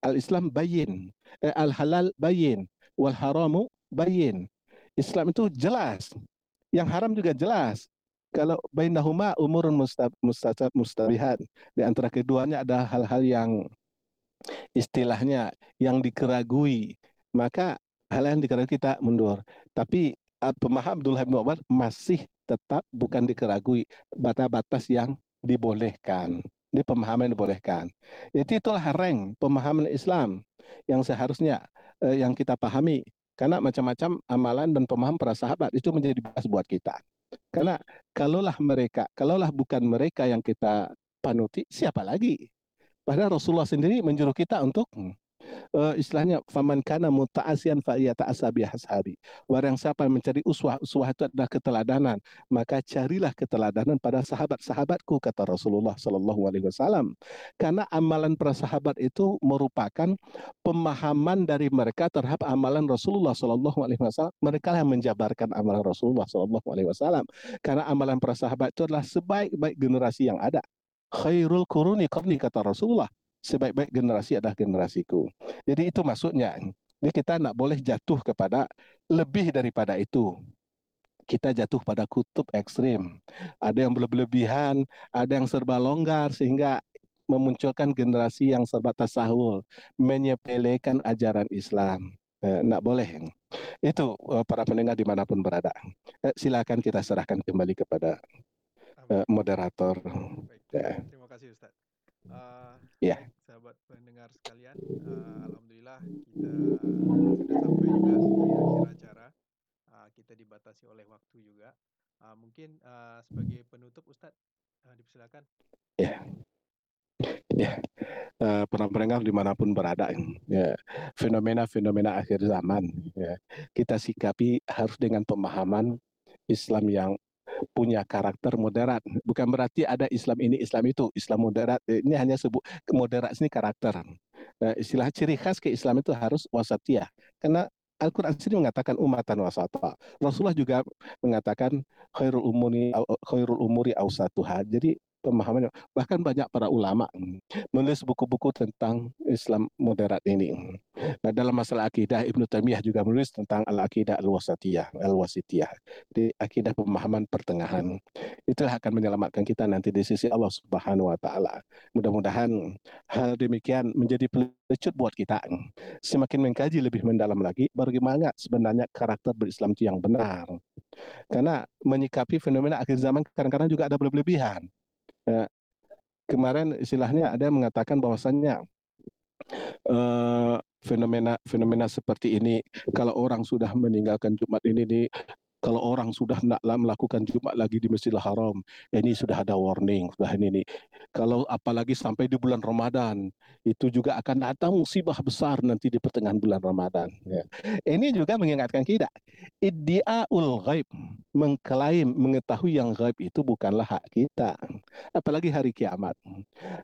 Al Islam bayin eh, al halal bayin wal haramu bayin. Islam itu jelas. Yang haram juga jelas kalau bainahuma umurun mustajab mustabihat. Di antara keduanya ada hal-hal yang istilahnya yang dikeragui. Maka hal yang dikeragui kita mundur. Tapi uh, pemaham Abdullah bin Umar masih tetap bukan dikeragui. Batas-batas yang dibolehkan. Ini pemahaman yang dibolehkan. Jadi itulah reng pemahaman Islam yang seharusnya uh, yang kita pahami. Karena macam-macam amalan dan pemahaman para sahabat itu menjadi bahas buat kita karena kalaulah mereka, kalaulah bukan mereka yang kita panuti, siapa lagi? Padahal Rasulullah sendiri menyuruh kita untuk uh, istilahnya faman kana muta'asian fa yata'asabi ashabi. Orang siapa mencari uswah, uswah itu adalah keteladanan, maka carilah keteladanan pada sahabat-sahabatku kata Rasulullah sallallahu alaihi wasallam. Karena amalan para sahabat itu merupakan pemahaman dari mereka terhadap amalan Rasulullah sallallahu alaihi wasallam. Mereka yang menjabarkan amalan Rasulullah sallallahu alaihi wasallam. Karena amalan para sahabat itu adalah sebaik-baik generasi yang ada. Khairul kuruni kata Rasulullah sebaik-baik generasi adalah generasiku. Jadi itu maksudnya. Jadi kita tidak boleh jatuh kepada lebih daripada itu. kita jatuh pada kutub ekstrim. Ada yang berlebihan, ada yang serba longgar sehingga memunculkan generasi yang serba tasawul, menyepelekan ajaran Islam. Eh, nak boleh. Itu eh, para pendengar di mana pun berada. Eh, silakan kita serahkan kembali kepada eh, moderator. Baik, ya. terima kasih Ustaz. Uh, ya. Sahabat pendengar sekalian, uh, alhamdulillah kita sudah sampai juga di akhir acara. Uh, kita dibatasi oleh waktu juga. Uh, mungkin uh, sebagai penutup Ustadz uh, dipersilakan. Ya. Ya, uh, para pendengar di mana pun berada, ya, fenomena-fenomena akhir zaman, ya, kita sikapi harus dengan pemahaman Islam yang punya karakter moderat. Bukan berarti ada Islam ini, Islam itu, Islam moderat. Ini hanya sebut moderat ini karakter. Nah, istilah ciri khas ke Islam itu harus wasatiyah. Karena Al-Quran sendiri mengatakan umatan wasata. Rasulullah juga mengatakan khairul umuri khairul umuri ausatuha. Jadi pemahaman bahkan banyak para ulama menulis buku-buku tentang Islam moderat ini. Nah, dalam masalah akidah Ibnu Taimiyah juga menulis tentang al-aqidah al-wasatiyah, al-wasitiyah. Di akidah pemahaman pertengahan. Itulah akan menyelamatkan kita nanti di sisi Allah Subhanahu wa taala. Mudah-mudahan hal demikian menjadi pelecut buat kita. Semakin mengkaji lebih mendalam lagi bagaimana sebenarnya karakter berislam yang benar. Karena menyikapi fenomena akhir zaman kadang-kadang juga ada berlebihan. Ya, kemarin istilahnya ada yang mengatakan bahwasannya uh, fenomena fenomena seperti ini kalau orang sudah meninggalkan Jumat ini nih kalau orang sudah nak melakukan Jumat lagi di Masjidil Haram, ini sudah ada warning, sudah ini nih. Kalau apalagi sampai di bulan Ramadan, itu juga akan datang musibah besar nanti di pertengahan bulan Ramadan. Ya. Ini juga mengingatkan kita, iddiaul ghaib, mengklaim mengetahui yang gaib itu bukanlah hak kita, apalagi hari kiamat.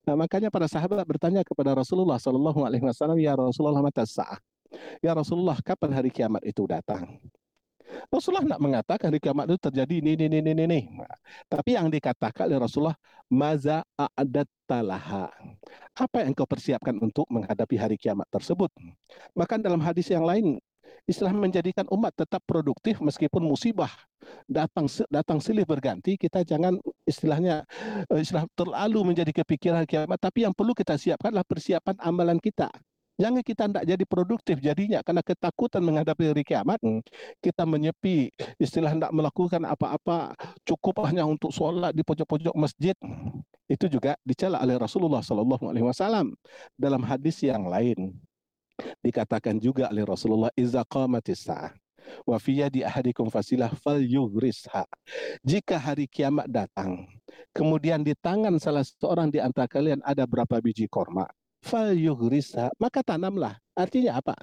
Nah, makanya para sahabat bertanya kepada Rasulullah Shallallahu Alaihi Wasallam, ya Rasulullah mata Ya Rasulullah, kapan hari kiamat itu datang? Rasulullah nak mengatakan hari kiamat itu terjadi ini ini ini ini. Nah, tapi yang dikatakan oleh Rasulullah maza. Apa yang kau persiapkan untuk menghadapi hari kiamat tersebut? Maka dalam hadis yang lain Islam menjadikan umat tetap produktif meskipun musibah datang datang silih berganti kita jangan istilahnya eh, istilah terlalu menjadi kepikiran kiamat tapi yang perlu kita siapkanlah persiapan amalan kita Jangan kita tidak jadi produktif jadinya karena ketakutan menghadapi hari kiamat. Hmm, kita menyepi, istilah tidak melakukan apa-apa, cukup hanya untuk sholat di pojok-pojok masjid. Itu juga dicela oleh Rasulullah Sallallahu Alaihi Wasallam dalam hadis yang lain. Dikatakan juga oleh Rasulullah, "Iza qamatis wa fi yadi ahadikum fasilah fal yughrisha. Jika hari kiamat datang, kemudian di tangan salah seorang di antara kalian ada berapa biji korma, fal yughrisa, maka tanamlah. Artinya apa?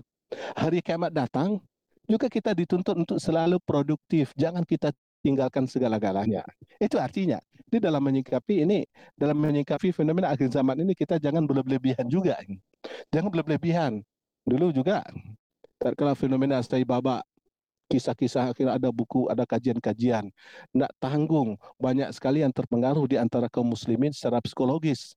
Hari kiamat datang, juga kita dituntut untuk selalu produktif. Jangan kita tinggalkan segala-galanya. Itu artinya, di dalam menyikapi ini, dalam menyikapi fenomena akhir zaman ini, kita jangan berlebihan juga. Jangan berlebihan. Dulu juga, kalau fenomena stay baba, kisah-kisah akhirnya ada buku, ada kajian-kajian. Tidak tanggung, banyak sekali yang terpengaruh di antara kaum muslimin secara psikologis.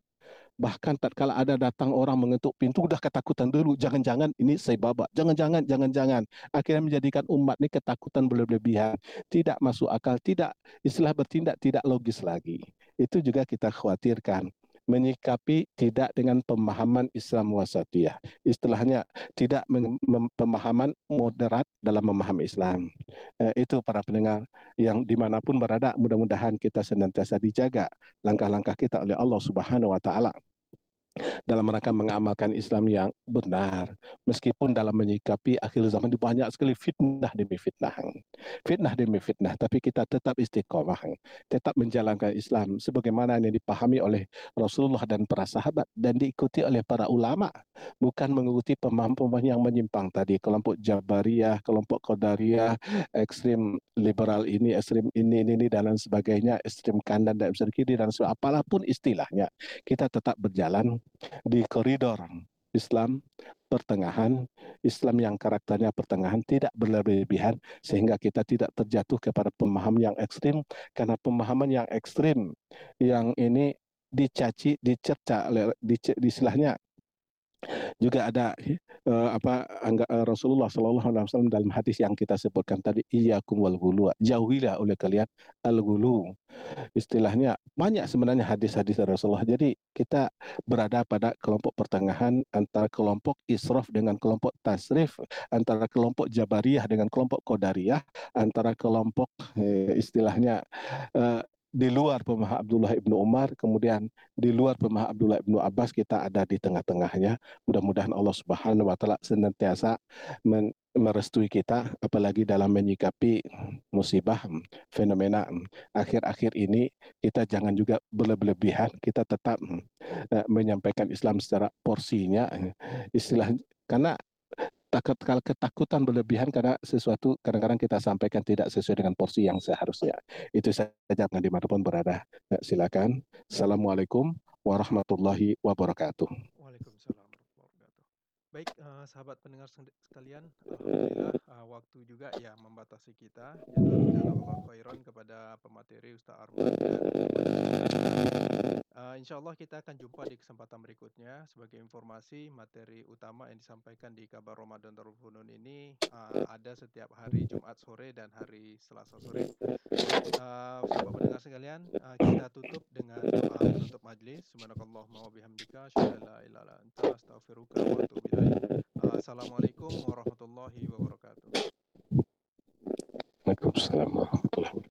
Bahkan tak kala ada datang orang mengetuk pintu, udah ketakutan dulu. Jangan-jangan ini saya babak. Jangan-jangan, jangan-jangan. Akhirnya menjadikan umat ini ketakutan berlebihan. Tidak masuk akal, tidak istilah bertindak tidak logis lagi. Itu juga kita khawatirkan menyikapi tidak dengan pemahaman Islam wasatiyah. Istilahnya tidak pemahaman moderat dalam memahami Islam. Eh, itu para pendengar yang di mana pun berada, mudah-mudahan kita senantiasa dijaga langkah-langkah kita oleh Allah Subhanahu Wa Taala dalam rangka mengamalkan Islam yang benar. Meskipun dalam menyikapi akhir zaman banyak sekali fitnah demi fitnah. Fitnah demi fitnah. Tapi kita tetap istiqomah. Tetap menjalankan Islam. Sebagaimana yang dipahami oleh Rasulullah dan para sahabat. Dan diikuti oleh para ulama. Bukan mengikuti pemahaman-pemahaman yang menyimpang tadi. Kelompok Jabariyah, kelompok Qadariyah, ekstrim liberal ini, ekstrim ini, ini, ini, dan lain sebagainya. Ekstrim kanan dan ekstrim kiri dan sebagainya. Apa pun istilahnya. Kita tetap berjalan di koridor Islam pertengahan, Islam yang karakternya pertengahan tidak berlebihan sehingga kita tidak terjatuh kepada pemahaman yang ekstrim. Karena pemahaman yang ekstrim yang ini dicaci, dicerca, di, di istilahnya juga ada uh, apa angga, uh, Rasulullah Shallallahu Alaihi Wasallam dalam hadis yang kita sebutkan tadi iyyakum wal gulu jauhilah oleh kalian al gulu istilahnya banyak sebenarnya hadis-hadis Rasulullah. Jadi kita berada pada kelompok pertengahan antara kelompok israf dengan kelompok tasrif antara kelompok jabariyah dengan kelompok qadariyah antara kelompok eh, istilahnya uh, di luar pemahaman Abdullah ibnu Umar, kemudian di luar pemahaman Abdullah ibnu Abbas kita ada di tengah-tengahnya. Mudah-mudahan Allah Subhanahu Wa Taala senantiasa merestui kita, apalagi dalam menyikapi musibah fenomena akhir-akhir ini kita jangan juga berlebihan, kita tetap uh, menyampaikan Islam secara porsinya, istilah karena takut ketakutan berlebihan karena sesuatu kadang-kadang kita sampaikan tidak sesuai dengan porsi yang seharusnya. Itu saja di mana pun berada. Ya, silakan. Assalamualaikum warahmatullahi wabarakatuh. Waalaikumsalam warahmatullahi wabarakatuh. Baik, uh, sahabat pendengar sekalian, uh, waktu juga ya membatasi kita. Jazakallah khairan kepada pemateri Ustaz Arman Uh, insya Allah kita akan jumpa di kesempatan berikutnya. Sebagai informasi, materi utama yang disampaikan di kabar Ramadan Darul Funun ini uh, ada setiap hari Jumat sore dan hari Selasa sore. Uh, Bapak pendengar sekalian, uh, kita tutup dengan doa penutup majlis. Subhanakallahumma wa bihamdika, ilala Assalamualaikum warahmatullahi wabarakatuh. Waalaikumsalam warahmatullahi wabarakatuh.